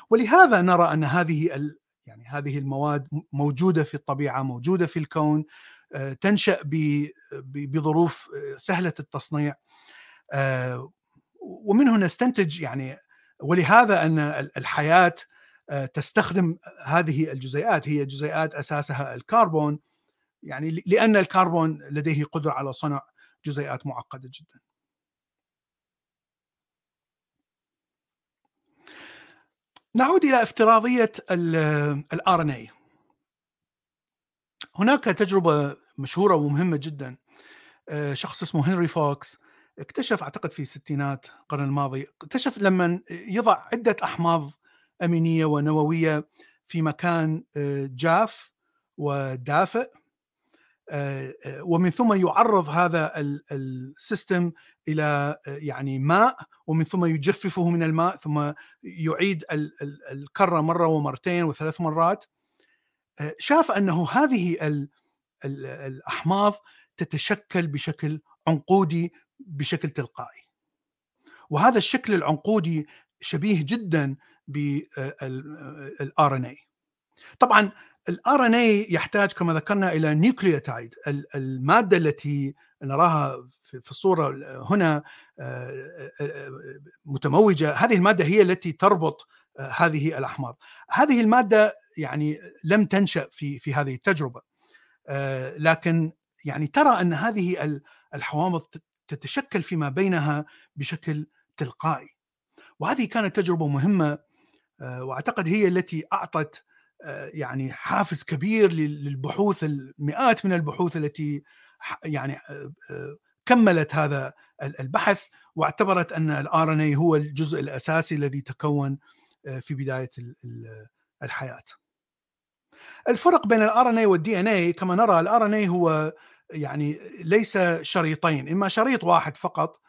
ولهذا نرى أن هذه يعني هذه المواد موجودة في الطبيعة موجودة في الكون آه، تنشأ بظروف سهلة التصنيع ومنه نستنتج يعني ولهذا أن الحياة آه، تستخدم هذه الجزيئات هي جزيئات أساسها الكربون يعني لأن الكربون لديه قدرة على صنع جزيئات معقدة جدا. نعود إلى افتراضية ال RNA. هناك تجربة مشهورة ومهمة جدا آه، شخص اسمه هنري فوكس اكتشف أعتقد في الستينات القرن الماضي اكتشف لما يضع عدة أحماض أمينية ونووية في مكان آه، جاف ودافئ ومن ثم يعرض هذا السيستم إلى يعني ماء ومن ثم يجففه من الماء ثم يعيد الكرة مرة ومرتين وثلاث مرات. شاف أنه هذه الأحماض تتشكل بشكل عنقودي بشكل تلقائي. وهذا الشكل العنقودي شبيه جدا بال RNA طبعا ال RNA يحتاج كما ذكرنا إلى nucleotide. المادة التي نراها في الصورة هنا آه، آه، متموجة هذه المادة هي التي تربط آه، هذه الأحماض. هذه المادة يعني لم تنشأ في في هذه التجربة. لكن يعني ترى أن هذه الحوامض تتشكل فيما بينها بشكل تلقائي. وهذه كانت تجربة مهمة وأعتقد هي التي أعطت يعني حافز كبير للبحوث المئات من البحوث التي يعني كملت هذا البحث واعتبرت أن ال RNA هو الجزء الأساسي الذي تكون في بداية الحياة. الفرق بين ال RNA وال DNA كما نرى ال RNA هو يعني ليس شريطين إما شريط واحد فقط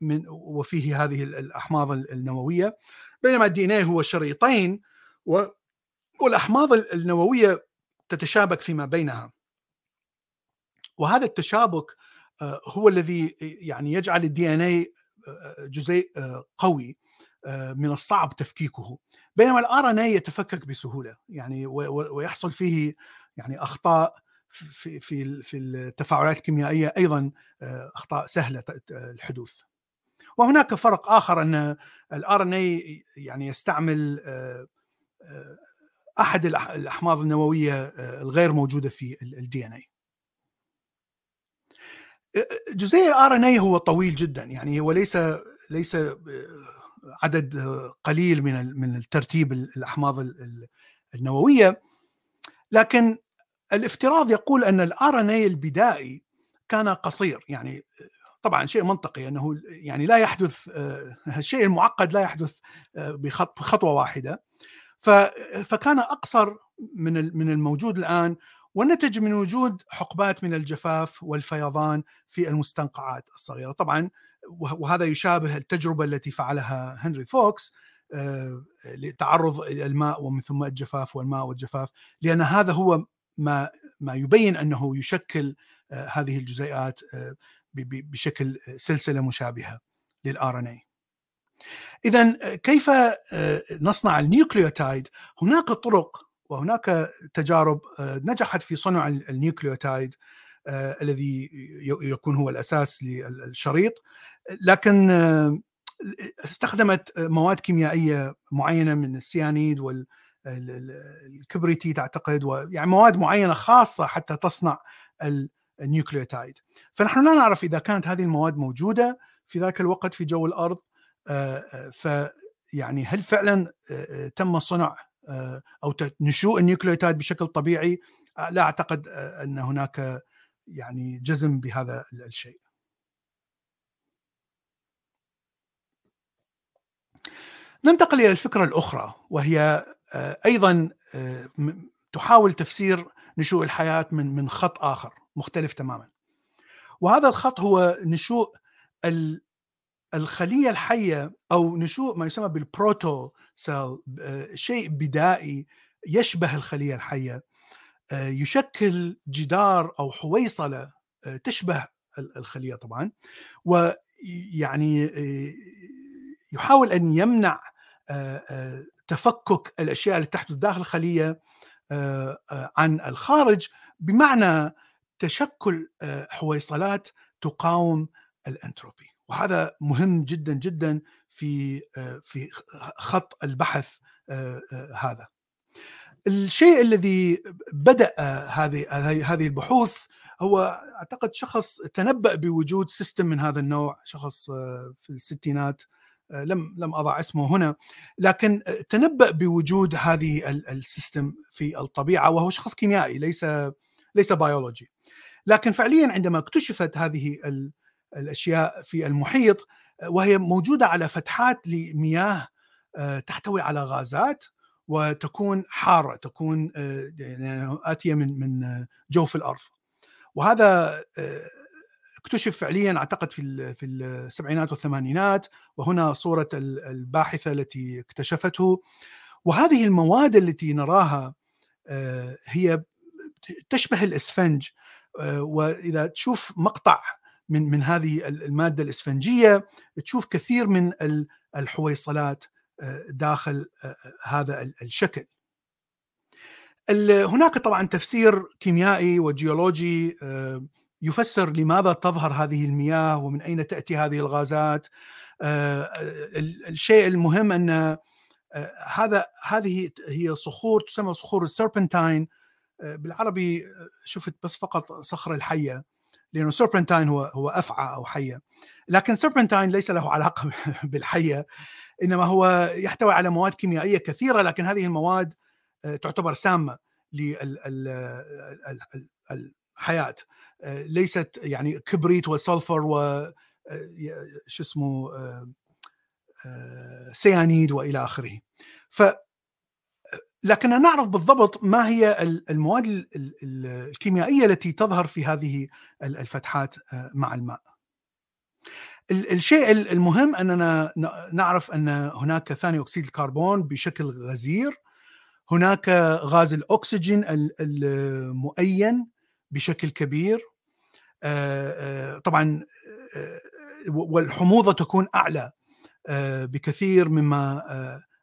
من وفيه هذه الأحماض النووية بينما ال DNA هو شريطين والاحماض النووية تتشابك فيما بينها. وهذا التشابك آه، هو الذي يعني يجعل ال DNA آه، جزيء آه، قوي من الصعب تفكيكه. بينما ال RNA يتفكك بسهولة. يعني ويحصل فيه يعني أخطاء في في في التفاعلات الكيميائية أيضا أخطاء سهلة الحدوث. وهناك فرق آخر أن ال RNA يعني يستعمل أحد الأحماض النووية الغير موجودة في ال DNA جزيء ال RNA هو طويل جدا. يعني هو ليس ليس عدد قليل من من الترتيب الأحماض النووية. لكن الافتراض يقول أن ال RNA البدائي كان قصير. يعني طبعا شيء منطقي أنه يعني لا يحدث الشيء المعقد لا يحدث بخطوة واحدة. فكان أقصر من من الموجود الآن ونتج من وجود حقبات من الجفاف والفيضان في المستنقعات الصغيرة طبعا وهذا يشابه التجربة التي فعلها هنري فوكس آه، لتعرض الماء ومن ثم الجفاف والماء والجفاف لأن هذا هو ما ما يبين أنه يشكل آه، هذه الجزيئات آه، بشكل سلسلة مشابهة لل RNA. اذا كيف نصنع ال nucleotide؟ هناك طرق وهناك تجارب آه، نجحت في صنع ال nucleotide آه، الذي يكون هو الأساس للشريط لكن آه، استخدمت مواد كيميائية معينة من السيانيد والكبريتيت اعتقد ويعني مواد معينة خاصة حتى تصنع ال nucleotide فنحن لا نعرف إذا كانت هذه المواد موجودة في ذاك الوقت في جو الأرض فيعني هل فعلا تم صنع آه، أو نشوء ال nucleotide بشكل طبيعي آه، لا أعتقد آه، أن هناك يعني جزم بهذا الشيء. ننتقل إلى الفكرة الأخرى وهي أيضا تحاول تفسير نشوء الحياة من من خط آخر مختلف تماما. وهذا الخط هو نشوء الخلية الحية أو نشوء ما يسمى بال protocell شيء بدائي يشبه الخلية الحية. آه، يشكل جدار أو حويصلة آه، تشبه الخلية طبعا. ويعني آه، يحاول أن يمنع تفكك الأشياء التي تحدث داخل الخلية عن الخارج. بمعنى تشكل حويصلات تقاوم الأنتروبي. وهذا مهم جدا جدا في آه، في خط البحث آه، آه، هذا. الشيء الذي بدأ هذه هذه البحوث هو أعتقد شخص تنبأ بوجود system من هذا النوع شخص في الستينات لم لم أضع اسمه هنا لكن تنبأ بوجود هذه ال system في الطبيعة وهو شخص كيميائي ليس ليس بيولوجي لكن فعليا عندما اكتشفت هذه الأشياء في المحيط وهي موجودة على فتحات لمياه آه، تحتوي على غازات وتكون حارة تكون آه، يعني آتية من من جوف الأرض. وهذا آه، اكتشف فعليا أعتقد في في السبعينات والثمانينات وهنا صورة الباحثة التي اكتشفته. وهذه المواد التي نراها هي تشبه الإسفنج وإذا تشوف مقطع من من هذه المادة الإسفنجية. تشوف كثير من الحويصلات داخل هذا الشكل. هناك طبعا تفسير كيميائي وجيولوجي يفسر لماذا تظهر هذه المياه ومن أين تأتي هذه الغازات. الشيء المهم أن هذا هذه هي صخور تسمى صخور السربنتاين. بالعربي شفت بس فقط صخر الحية. لأنه سربنتاين هو هو أفعى أو حية. لكن سربنتاين ليس له علاقة بالحية إنما هو يحتوي على مواد كيميائية كثيرة لكن هذه المواد تعتبر سامة للحياه ليست يعني كبريت وسلفر و شو اسمه سيانيد وإلى آخره. ف لكننا نعرف بالضبط ما هي المواد الكيميائية التي تظهر في هذه الفتحات مع الماء. الشيء المهم أننا نعرف أن هناك ثاني أكسيد الكربون بشكل غزير هناك غاز الأكسجين المؤين بشكل كبير طبعا والحموضة تكون أعلى بكثير مما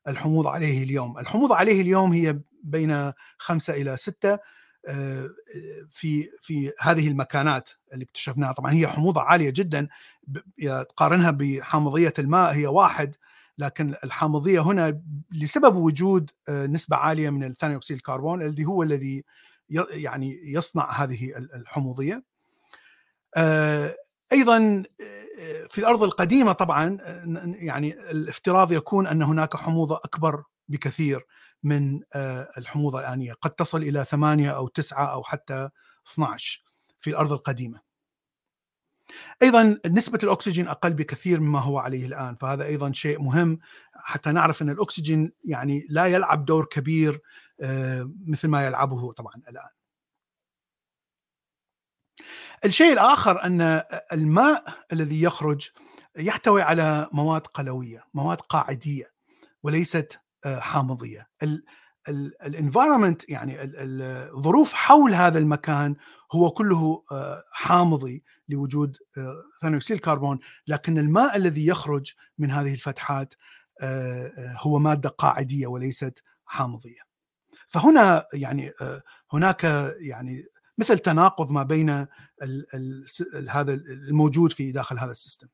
الحموضه عليه اليوم. الحموضه عليه اليوم هي بين خمسة إلى ستة في في هذه المكانات اللي اكتشفناها. طبعا هي حموضة عالية جدا تقارنها بحامضية الماء هي واحد لكن الحامضية هنا لسبب وجود نسبة عالية من ثاني أكسيد الكربون الذي هو الذي يعني يصنع هذه الحموضية. أيضا في الأرض القديمة طبعا يعني الافتراض يكون أن هناك حموضة أكبر بكثير من الحموضة الانيه قد تصل إلى ثمانية أو تسعة أو حتى 12 في الأرض القديمة. أيضا نسبة الأكسجين أقل بكثير مما هو عليه الآن فهذا أيضا شيء مهم حتى نعرف أن الأكسجين يعني لا يلعب دور كبير مثل ما يلعبه طبعا الآن. الشيء الآخر أن الماء الذي يخرج يحتوي على مواد قلوية، مواد قاعدية وليست حامضية. ال environment يعني الظروف حول هذا المكان هو كله حامضي لوجود ثاني أكسيد الكربون، لكن الماء الذي يخرج من هذه الفتحات هو مادة قاعدية وليست حامضية. فهنا يعني هناك يعني مثل تناقض ما بين ال ال هذا الموجود في داخل هذا السيستم.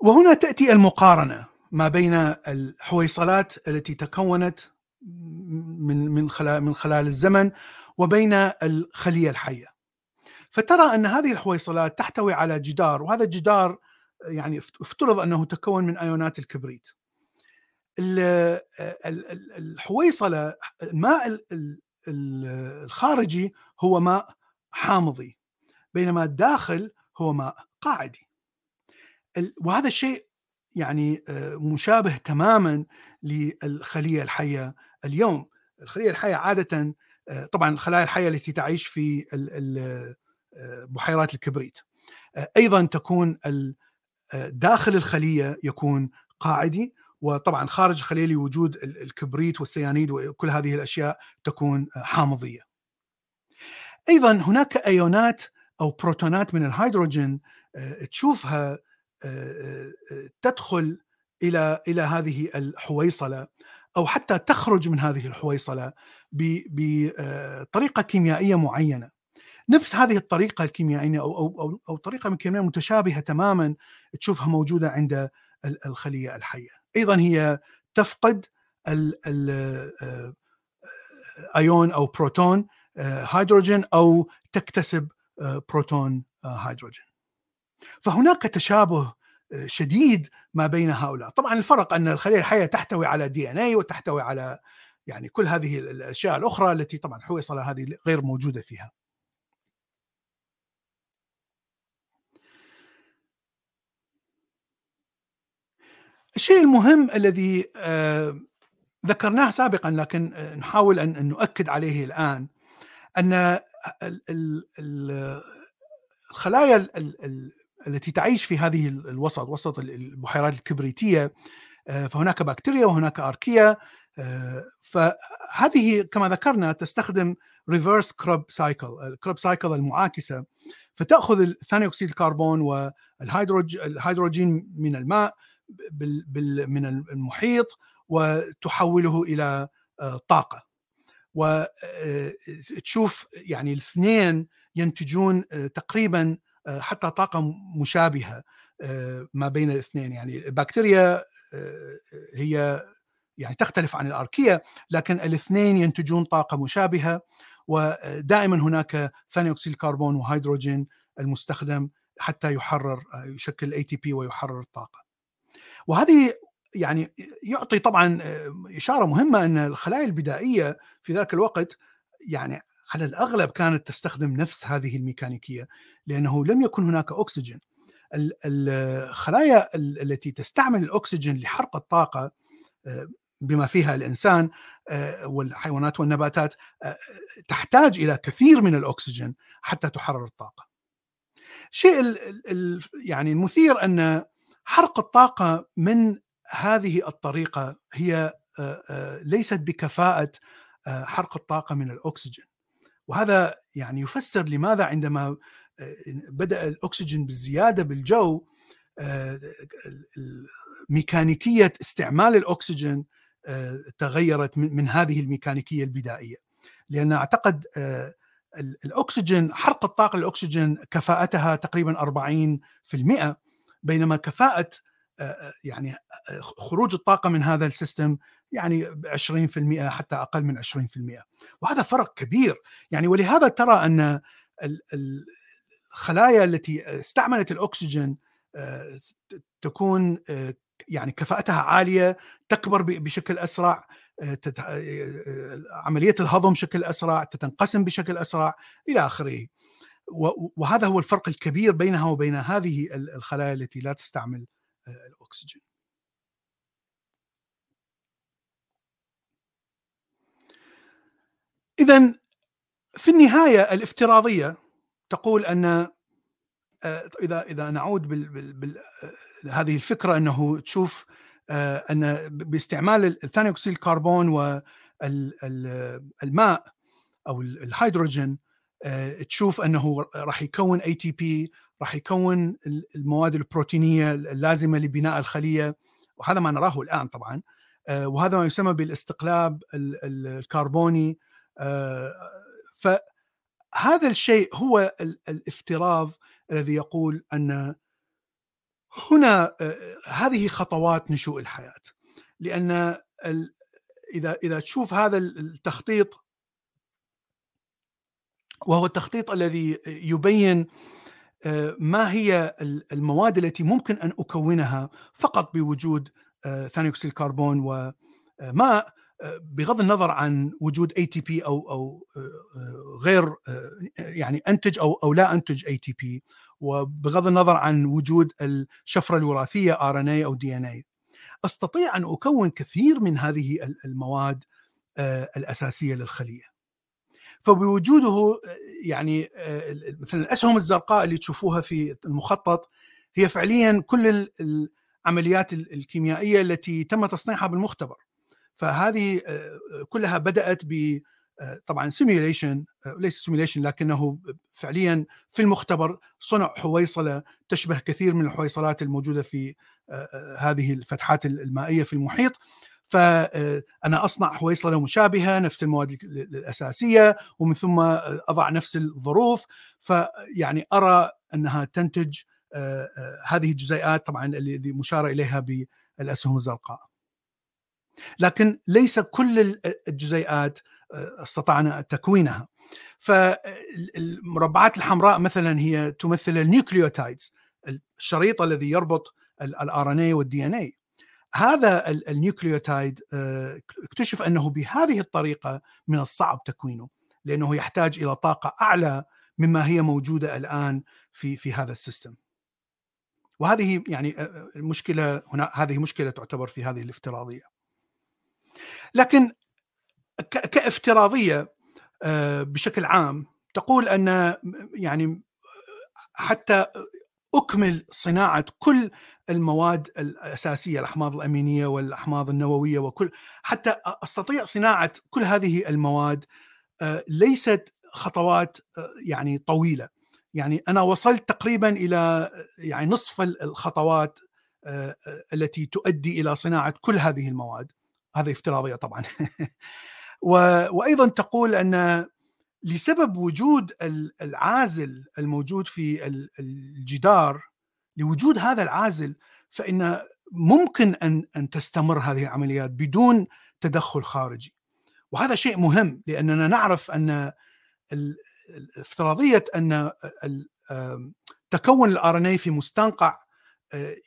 وهنا تأتي المقارنة ما بين الحويصلات التي تكونت من من خلال من خلال الزمن وبين الخلية الحية. فترى أن هذه الحويصلات تحتوي على جدار وهذا الجدار يعني افترض أنه تكون من أيونات الكبريت. الحويصلة الماء الخارجي هو ماء حامضي بينما الداخل هو ماء قاعدي. وهذا الشيء يعني مشابه تماما للخلية الحية اليوم. الخلية الحية عادة طبعا الخلايا الحية التي تعيش في بحيرات الكبريت. أيضا تكون داخل الخلية يكون قاعدي وطبعا خارج الخليه لوجود الكبريت والسيانيد وكل هذه الأشياء تكون حامضية. أيضا هناك أيونات أو بروتونات من الهيدروجين آه، تشوفها آه، آه، تدخل إلى إلى هذه الحويصلة أو حتى تخرج من هذه الحويصلة بطريقه كيميائية معينة. نفس هذه الطريقة الكيميائية أو أو أو, أو طريقة كيمياء متشابهة تماما تشوفها موجودة عند الخلية الحية. أيضا هي تفقد الايون أو بروتون هيدروجين أو تكتسب بروتون هيدروجين. فهناك تشابه شديد ما بين هؤلاء. طبعا الفرق أن الخلية الحية تحتوي على دي ان اي وتحتوي على يعني كل هذه الأشياء الأخرى التي طبعا حويصله هذه غير موجودة فيها. الشيء المهم الذي آه، ذكرناه سابقا لكن آه، نحاول أن نؤكد عليه الآن أن الخلايا التي تعيش في هذه الوسط وسط البحيرات الكبريتية آه، فهناك بكتيريا وهناك archaea فهذه كما ذكرنا تستخدم reverse Krebs cycle ال Krebs cycle المعاكسة فتأخذ ثاني أكسيد الكربون والهيدروجين من الماء من المحيط وتحوله إلى طاقة. وتشوف يعني الاثنين ينتجون تقريبا حتى طاقة مشابهة ما بين الاثنين. يعني البكتيريا هي يعني تختلف عن ال archaea لكن الاثنين ينتجون طاقة مشابهة. ودائما هناك ثاني أكسيد الكربون وهيدروجين المستخدم حتى يحرر يشكل ATP ويحرر الطاقة. وهذه يعني يعطي طبعا إشارة مهمة إن الخلايا البدائية في ذاك الوقت يعني على الأغلب كانت تستخدم نفس هذه الميكانيكية لأنه لم يكن هناك أكسجين. الخلايا التي تستعمل الأكسجين لحرق الطاقة بما فيها الإنسان والحيوانات والنباتات تحتاج إلى كثير من الأكسجين حتى تحرر الطاقة. الشيء يعني المثير أن حرق الطاقة من هذه الطريقة هي ليست بكفاءة حرق الطاقة من الأكسجين. وهذا يعني يفسر لماذا عندما بدأ الأكسجين بالزيادة بالجو ميكانيكيه استعمال الأكسجين تغيرت من هذه الميكانيكية البدائية لأن أعتقد الأكسجين حرق الطاقة الاكسجين كفاءتها تقريبا 40% بينما كفاءة يعني خروج الطاقة من هذا السيستم يعني 20% حتى أقل من 20% وهذا فرق كبير. يعني ولهذا ترى أن الخلايا التي استعملت الأكسجين تكون يعني كفاءتها عالية تكبر بشكل أسرع عملية الهضم بشكل أسرع تتنقسم بشكل أسرع إلى آخره. وهذا هو الفرق الكبير بينها وبين هذه الخلايا التي لا تستعمل الأكسجين. اذا في النهاية الافتراضية تقول أن إذا إذا نعود بال بال هذه الفكرة أنه تشوف أن باستعمال ثاني أكسيد الكربون والماء أو الهيدروجين تشوف أنه راح يكون ATP راح يكون المواد البروتينية اللازمة لبناء الخلية. وهذا ما نراه الآن طبعا. وهذا ما يسمى بالاستقلاب الكربوني. فهذا الشيء هو الافتراض الذي يقول أن هنا هذه خطوات نشوء الحياة. لأن اذا إذا تشوف هذا التخطيط وهو التخطيط الذي يبين ما هي المواد التي ممكن أن أكونها فقط بوجود ثاني أكسيد الكربون وماء بغض النظر عن وجود ATP أو أو غير يعني أنتج أو أو لا أنتج ATP وبغض النظر عن وجود الشفرة الوراثية RNA أو DNA أستطيع أن أكون كثير من هذه المواد الأساسية للخلية. فبوجوده يعني مثلا الأسهم الزرقاء اللي تشوفوها في المخطط هي فعليا كل العمليات الكيميائية التي تم تصنيعها بالمختبر. فهذه كلها بدأت ب طبعا simulation ليس simulation لكنه فعليا في المختبر صنع حويصلة تشبه كثير من الحويصلات الموجودة في هذه الفتحات المائية في المحيط. فانا أصنع حويصلة مشابهة نفس المواد الأساسية ومن ثم أضع نفس الظروف. فيعني أرى أنها تنتج هذه الجزيئات طبعا اللي مشار إليها بالأسهم الزرقاء. لكن ليس كل الجزيئات استطعنا تكوينها. فالمربعات الحمراء مثلا هي تمثل ال nucleotides الشريط الذي يربط ال RNA وال DNA هذا ال nucleotide اكتشف أنه بهذه الطريقة من الصعب تكوينه لأنه يحتاج إلى طاقة أعلى مما هي موجودة الآن في في هذا السيستم. وهذه يعني المشكلة هنا هذه مشكلة تعتبر في هذه الافتراضية. لكن كافتراضية بشكل عام تقول أن يعني حتى أكمل صناعة كل المواد الأساسية الأحماض الأمينية والأحماض النووية وكل حتى أستطيع صناعة كل هذه المواد ليست خطوات يعني طويلة. يعني أنا وصلت تقريبا إلى يعني نصف الخطوات التي تؤدي إلى صناعة كل هذه المواد. هذه افتراضية طبعا. وأيضا تقول أن لسبب وجود العازل الموجود في الجدار لوجود هذا العازل فإن ممكن ان أن تستمر هذه العمليات بدون تدخل خارجي. وهذا شيء مهم لأننا نعرف أن افتراضيه أن تكون ال RNA في مستنقع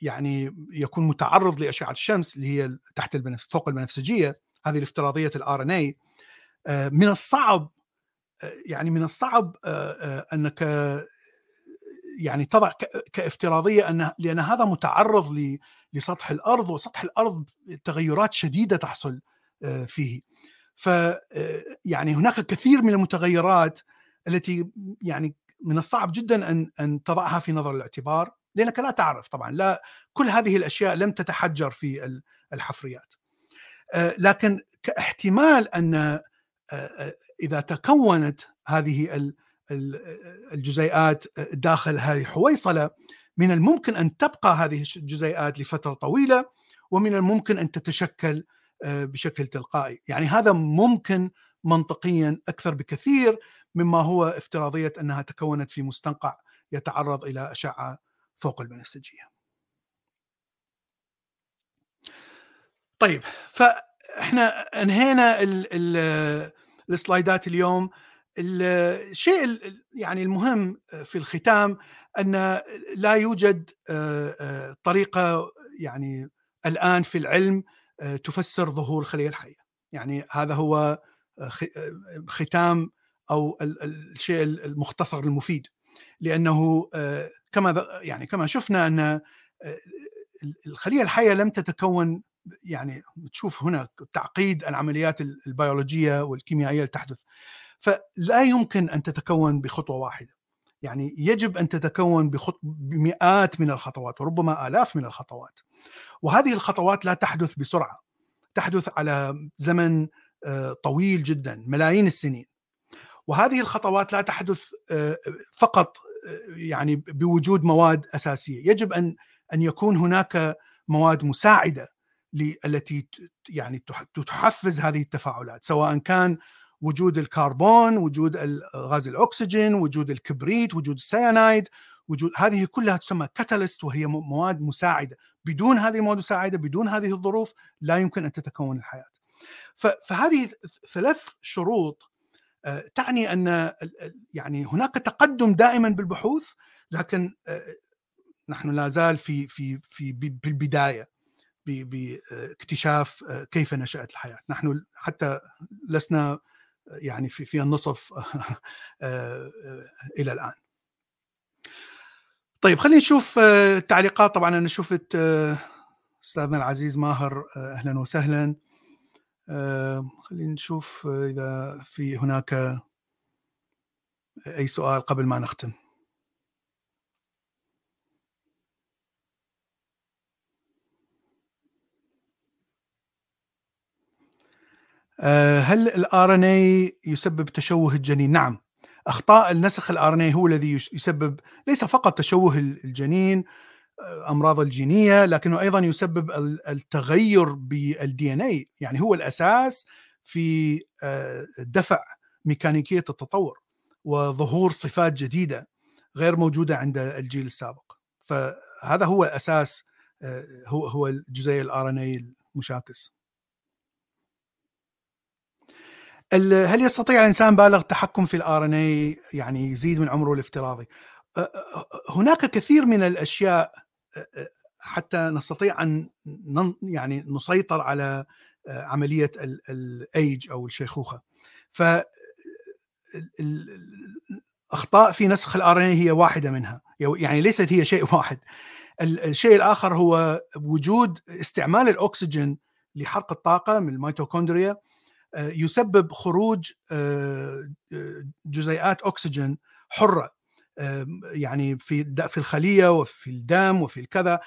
يعني يكون متعرض لأشعة الشمس اللي هي تحت فوق البنفسجية هذه الافتراضية الآن من الصعب يعني من الصعب آه، آه، أنك يعني تضع كافتراضية أن لأن هذا متعرض لسطح الأرض وسطح الأرض تغيرات شديدة تحصل آه، فيه. ف يعني هناك كثير من المتغيرات التي يعني من الصعب جدا أن أن تضعها في نظر الاعتبار لأنك لا تعرف طبعا لا كل هذه الأشياء لم تتحجر في الحفريات. لكن كاحتمال أن إذا تكونت هذه الجزيئات داخل هذه الحويصله من الممكن أن تبقى هذه الجزيئات لفترة طويلة ومن الممكن أن تتشكل آه، بشكل تلقائي، يعني هذا ممكن منطقيا أكثر بكثير مما هو افتراضية أنها تكونت في مستنقع يتعرض إلى أشعة فوق البنفسجيه. طيب فإحنا أنهينا ال ال السلايدات اليوم. الشيء يعني المهم في الختام أن لا يوجد طريقة يعني الآن في العلم تفسر ظهور الخليه الحيه يعني هذا هو ختام أو الشيء المختصر المفيد. لأنه كما يعني كما شفنا أن الخليه الحيه لم تتكون يعني تشوف هنا تعقيد العمليات البيولوجية والكيميائية اللي تحدث. فلا يمكن أن تتكون بخطوة واحدة. يعني يجب أن تتكون بخط... بمئات من الخطوات وربما آلاف من الخطوات. وهذه الخطوات لا تحدث بسرعة. تحدث على زمن آه، طويل جدا ملايين السنين. وهذه الخطوات لا تحدث آه، فقط آه، يعني بوجود مواد أساسية. يجب أن أن يكون هناك مواد مساعدة التي يعني تحفز هذه التفاعلات سواء كان وجود الكربون وجود غاز الأكسجين وجود الكبريت وجود السيانايد وجود هذه كلها تسمى كاتاليست وهي مواد مساعدة. بدون هذه المواد المساعدة بدون هذه الظروف لا يمكن أن تتكون الحياة. فهذه ثلاث شروط آه، تعني أن يعني هناك تقدم دائما بالبحوث لكن آه، نحن لا زال في في في بالبدايه باكتشاف آه، كيف نشأت الحياة. نحن حتى لسنا آه، يعني في في النصف آه، إلى الآن. طيب خلينا نشوف التعليقات. طبعا أنا شفت أستاذنا العزيز ماهر أهلا وسهلا. خلينا نشوف إذا في هناك أي سؤال قبل ما نختم. هل ال RNA يسبب تشوه الجنين؟ نعم. أخطاء النسخ ال RNA هو الذي يسبب ليس فقط تشوه الجنين آه، أمراض الجينية لكنه أيضا يسبب التغير بال DNA يعني هو الأساس في آه، دفع ميكانيكية التطور وظهور صفات جديدة غير موجودة عند الجيل السابق. فهذا هو أساس هو هو الجزيء ال RNA المشاكس. هل يستطيع الانسان بالغ التحكم في ال RNA يعني يزيد من عمره الافتراضي؟ هناك كثير من الأشياء حتى نستطيع أن يعني نسيطر على عملية الأيج أو الشيخوخة. ف الأخطاء في نسخ ال RNA هي واحدة منها، يعني ليست هي شيء واحد. الشيء الآخر هو وجود استعمال الأكسجين لحرق الطاقة من الميتوكوندريا يسبب خروج آه، آه، جزيئات أكسجين حرة. يعني في في الخلية وفي الدم وفي الكذا.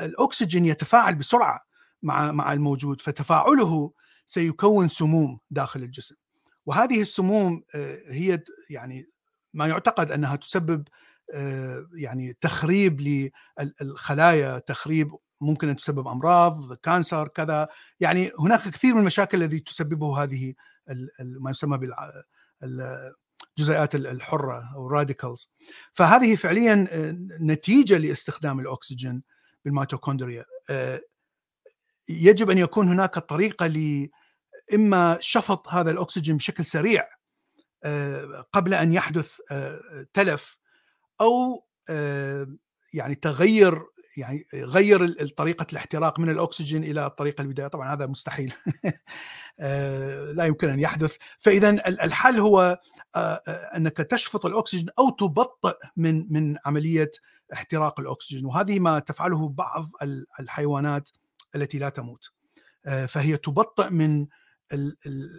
الأكسجين يتفاعل بسرعة مع مع الموجود فتفاعله سيكون سموم داخل الجسم. وهذه السموم آه، هي يعني ما يعتقد أنها تسبب آه، يعني تخريب للخلايا تخريب ممكن أن تسبب أمراض كانسر كذا. يعني هناك كثير من المشاكل التي تسببه هذه ما يسمى بالجزيئات الحرة أو radicals فهذه فعليا آه، نتيجة لاستخدام الأكسجين بالميتوكوندريا. يجب أن يكون هناك طريقة ل إما شفط هذا الأكسجين بشكل سريع آه، قبل أن يحدث آه، تلف أو آه، يعني تغير يعني غير طريقة الاحتراق من الأكسجين إلى الطريقة البدايه طبعا هذا مستحيل. لا يمكن أن يحدث. فاذا الحل هو أنك تشفط الأكسجين أو تبطئ من من عملية احتراق الأكسجين. وهذه ما تفعله بعض الحيوانات التي لا تموت. فهي تبطئ من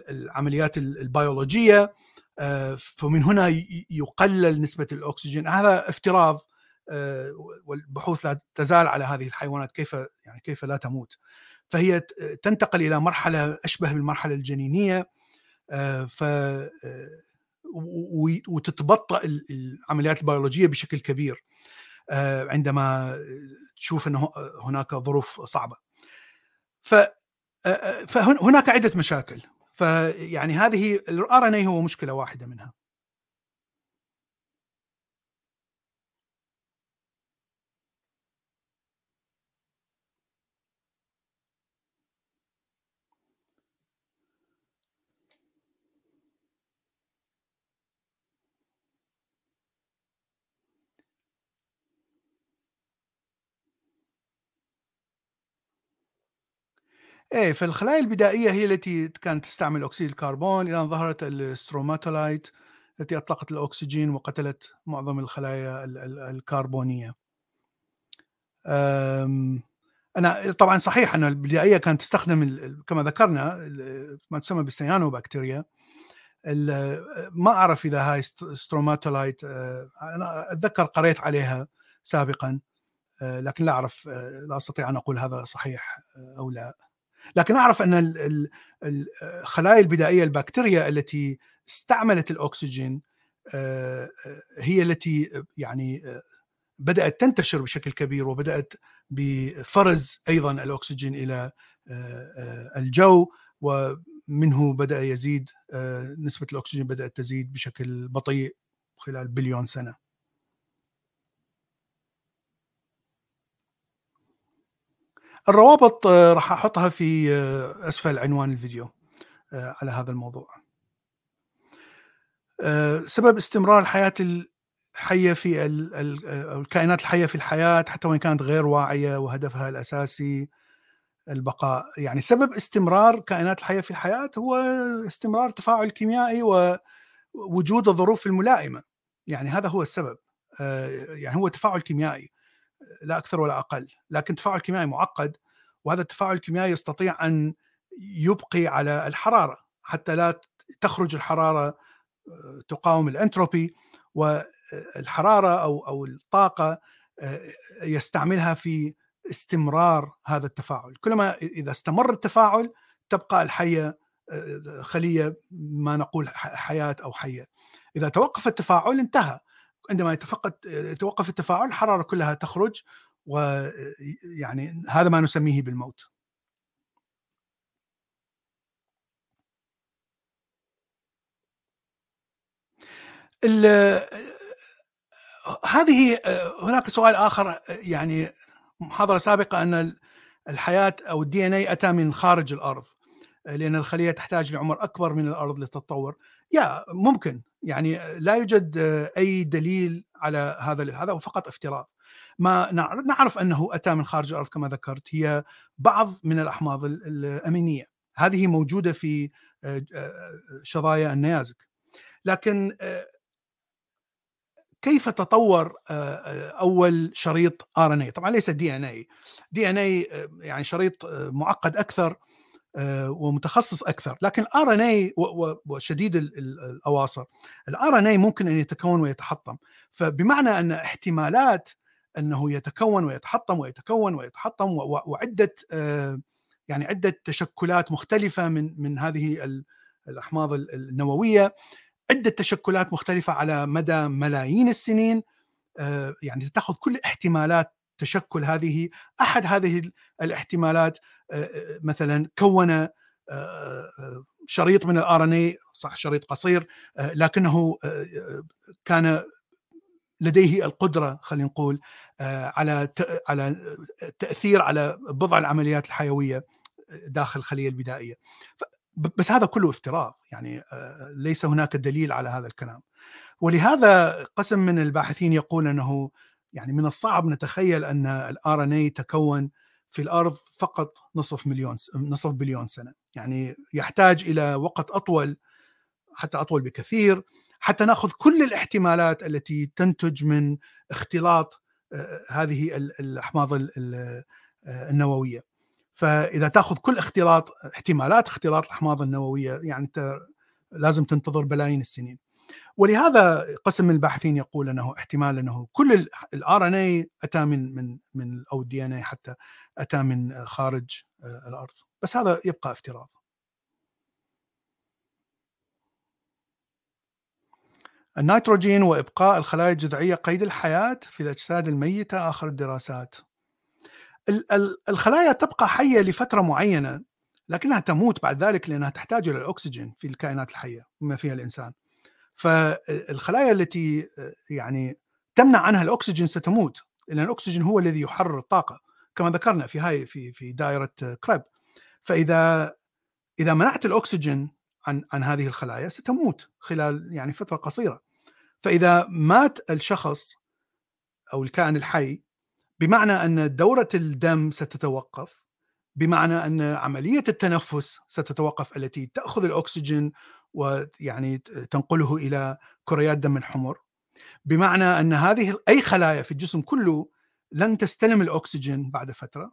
العمليات البيولوجية. آه، فمن هنا يقلل نسبة الأكسجين. هذا افتراض آه، والبحوث لا تزال على هذه الحيوانات كيف يعني كيف لا تموت فهي تنتقل إلى مرحله اشبه بالمرحله الجنينيه آه، ف وتتبطأ العمليات البيولوجيه بشكل كبير عندما تشوف انه هناك ظروف صعبه ف فهناك عده مشاكل فيعني هذه الار ان اي هو مشكله واحدة منها إيه فالخلايا البدائية هي التي كانت تستعمل أكسيد الكربون إلى أن ظهرت ال stromatolite التي أطلقت الأكسجين وقتلت معظم الخلايا الكربونية. أنا طبعا صحيح أن البدائية كانت تستخدم كما ذكرنا ما تسمى بالسيانوبكتيريا ما أعرف إذا هاي stromatolite آه، أنا أتذكر قريت عليها سابقا آه، لكن لا أعرف آه، لا أستطيع أن أقول هذا صحيح أو لا لكن أعرف أن الخلايا البدائية البكتيريا التي استعملت الأكسجين آه، آه، هي التي يعني آه، بدأت تنتشر بشكل كبير وبدأت بفرز أيضا الأكسجين إلى الجو ومنه بدأ يزيد نسبة الأكسجين بدأت تزيد بشكل بطيء خلال بليون سنة. الروابط آه، راح أحطها في آه، أسفل عنوان الفيديو آه، على هذا الموضوع. سبب استمرار الحياة الحية في الكائنات الحية في الحياة حتى وإن كانت غير واعية وهدفها الأساسي البقاء. يعني سبب استمرار كائنات الحية في الحياة هو استمرار تفاعل كيميائي ووجود الظروف الملائمة. يعني هذا هو السبب يعني هو تفاعل كيميائي. لا أكثر ولا أقل لكن تفاعل كيميائي معقد وهذا التفاعل الكيميائي يستطيع أن يبقي على الحرارة حتى لا تخرج الحرارة آه، تقاوم الأنتروبي والحرارة أو أو الطاقة آه، يستعملها في استمرار هذا التفاعل. كلما إذا استمر التفاعل تبقى الحية آه، خلية ما نقول حياة أو حية. إذا توقف التفاعل انتهى. عندما يتفقد يتوقف التفاعل الحراره كلها تخرج ويعني هذا ما نسميه بالموت. هذه هناك سؤال آخر يعني محاضرة سابقة أن الحياة أو الدي ان اي أتى من خارج الأرض. لأن الخلية تحتاج لعمر أكبر من الأرض للتطور يا ممكن. يعني لا يوجد أي دليل على هذا هذا فقط افتراض. ما نعرف أنه أتى من خارج الأرض كما ذكرت. هي بعض من الأحماض الأمينية. هذه موجودة في شظايا النيازك. لكن كيف تطور أول شريط RNA طبعا ليس دي إن اي دي إن اي يعني شريط معقد أكثر. ومتخصص أكثر. لكن ال RNA وشديد الاواصر ال RNA ممكن أن يتكون ويتحطم. فبمعنى أن احتمالات أنه يتكون ويتحطم ويتكون ويتحطم وعدة يعني عدة تشكلات مختلفة من من هذه الأحماض النووية عدة تشكلات مختلفة على مدى ملايين السنين آه، يعني تاخذ كل احتمالات تشكل هذه أحد هذه الاحتمالات آه، آه، مثلا كون شريط من الار إن اي صح شريط قصير لكنه كان لديه القدرة خلينا نقول على على التاثير على بضع العمليات الحيوية داخل الخلية البدائية. بس هذا كله افتراض يعني ليس هناك دليل على هذا الكلام. ولهذا قسم من الباحثين يقول أنه يعني من الصعب نتخيل أن ال RNA تكون في الأرض فقط نصف مليون نصف بليون سنة. يعني يحتاج إلى وقت أطول حتى أطول بكثير حتى نأخذ كل الاحتمالات التي تنتج من اختلاط هذه الأحماض النووية. فإذا تأخذ كل اختلاط احتمالات اختلاط الأحماض النووية يعني انت لازم تنتظر بلايين السنين. ولهذا قسم من الباحثين يقول أنه احتمال أنه كل ال RNA أتى من من من أو ال DNA حتى أتى من خارج آه، الأرض. بس هذا يبقى افتراض. النيتروجين وإبقاء الخلايا الجذعية قيد الحياة في الأجساد الميتة آخر الدراسات. الخلايا تبقى حية لفترة معينة لكنها تموت بعد ذلك لأنها تحتاج إلى الأكسجين في الكائنات الحية بما فيها الإنسان. فالخلايا التي يعني تمنع عنها الأكسجين ستموت لأن الأكسجين هو الذي يحرر الطاقة كما ذكرنا في هاي في في دائرة كريب فإذا إذا منعت الأكسجين عن عن هذه الخلايا ستموت خلال يعني فترة قصيرة. فإذا مات الشخص أو الكائن الحي بمعنى أن دورة الدم ستتوقف بمعنى أن عملية التنفس ستتوقف التي تأخذ الأكسجين ويعني تنقله إلى كريات دم الحمر. بمعنى أن هذه أي خلايا في الجسم كله لن تستلم الأكسجين بعد فترة.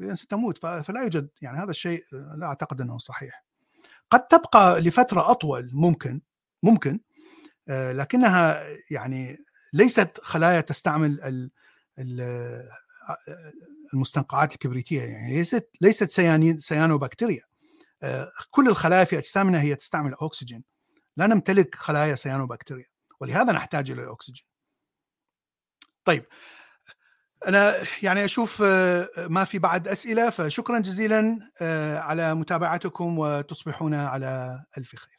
اذا ستموت فلا يوجد يعني هذا الشيء لا أعتقد أنه صحيح. قد تبقى لفترة أطول ممكن ممكن آه، لكنها يعني ليست خلايا تستعمل المستنقعات الكبريتية يعني ليست ليست سيانوبكتيريا آه، كل الخلايا في أجسامنا هي تستعمل الاكسجين لا نمتلك خلايا سيانوبكتيريا ولهذا نحتاج إلى الاكسجين طيب أنا يعني أشوف آه، ما في بعد أسئلة فشكرا جزيلا آه، على متابعتكم وتصبحون على ألف خير.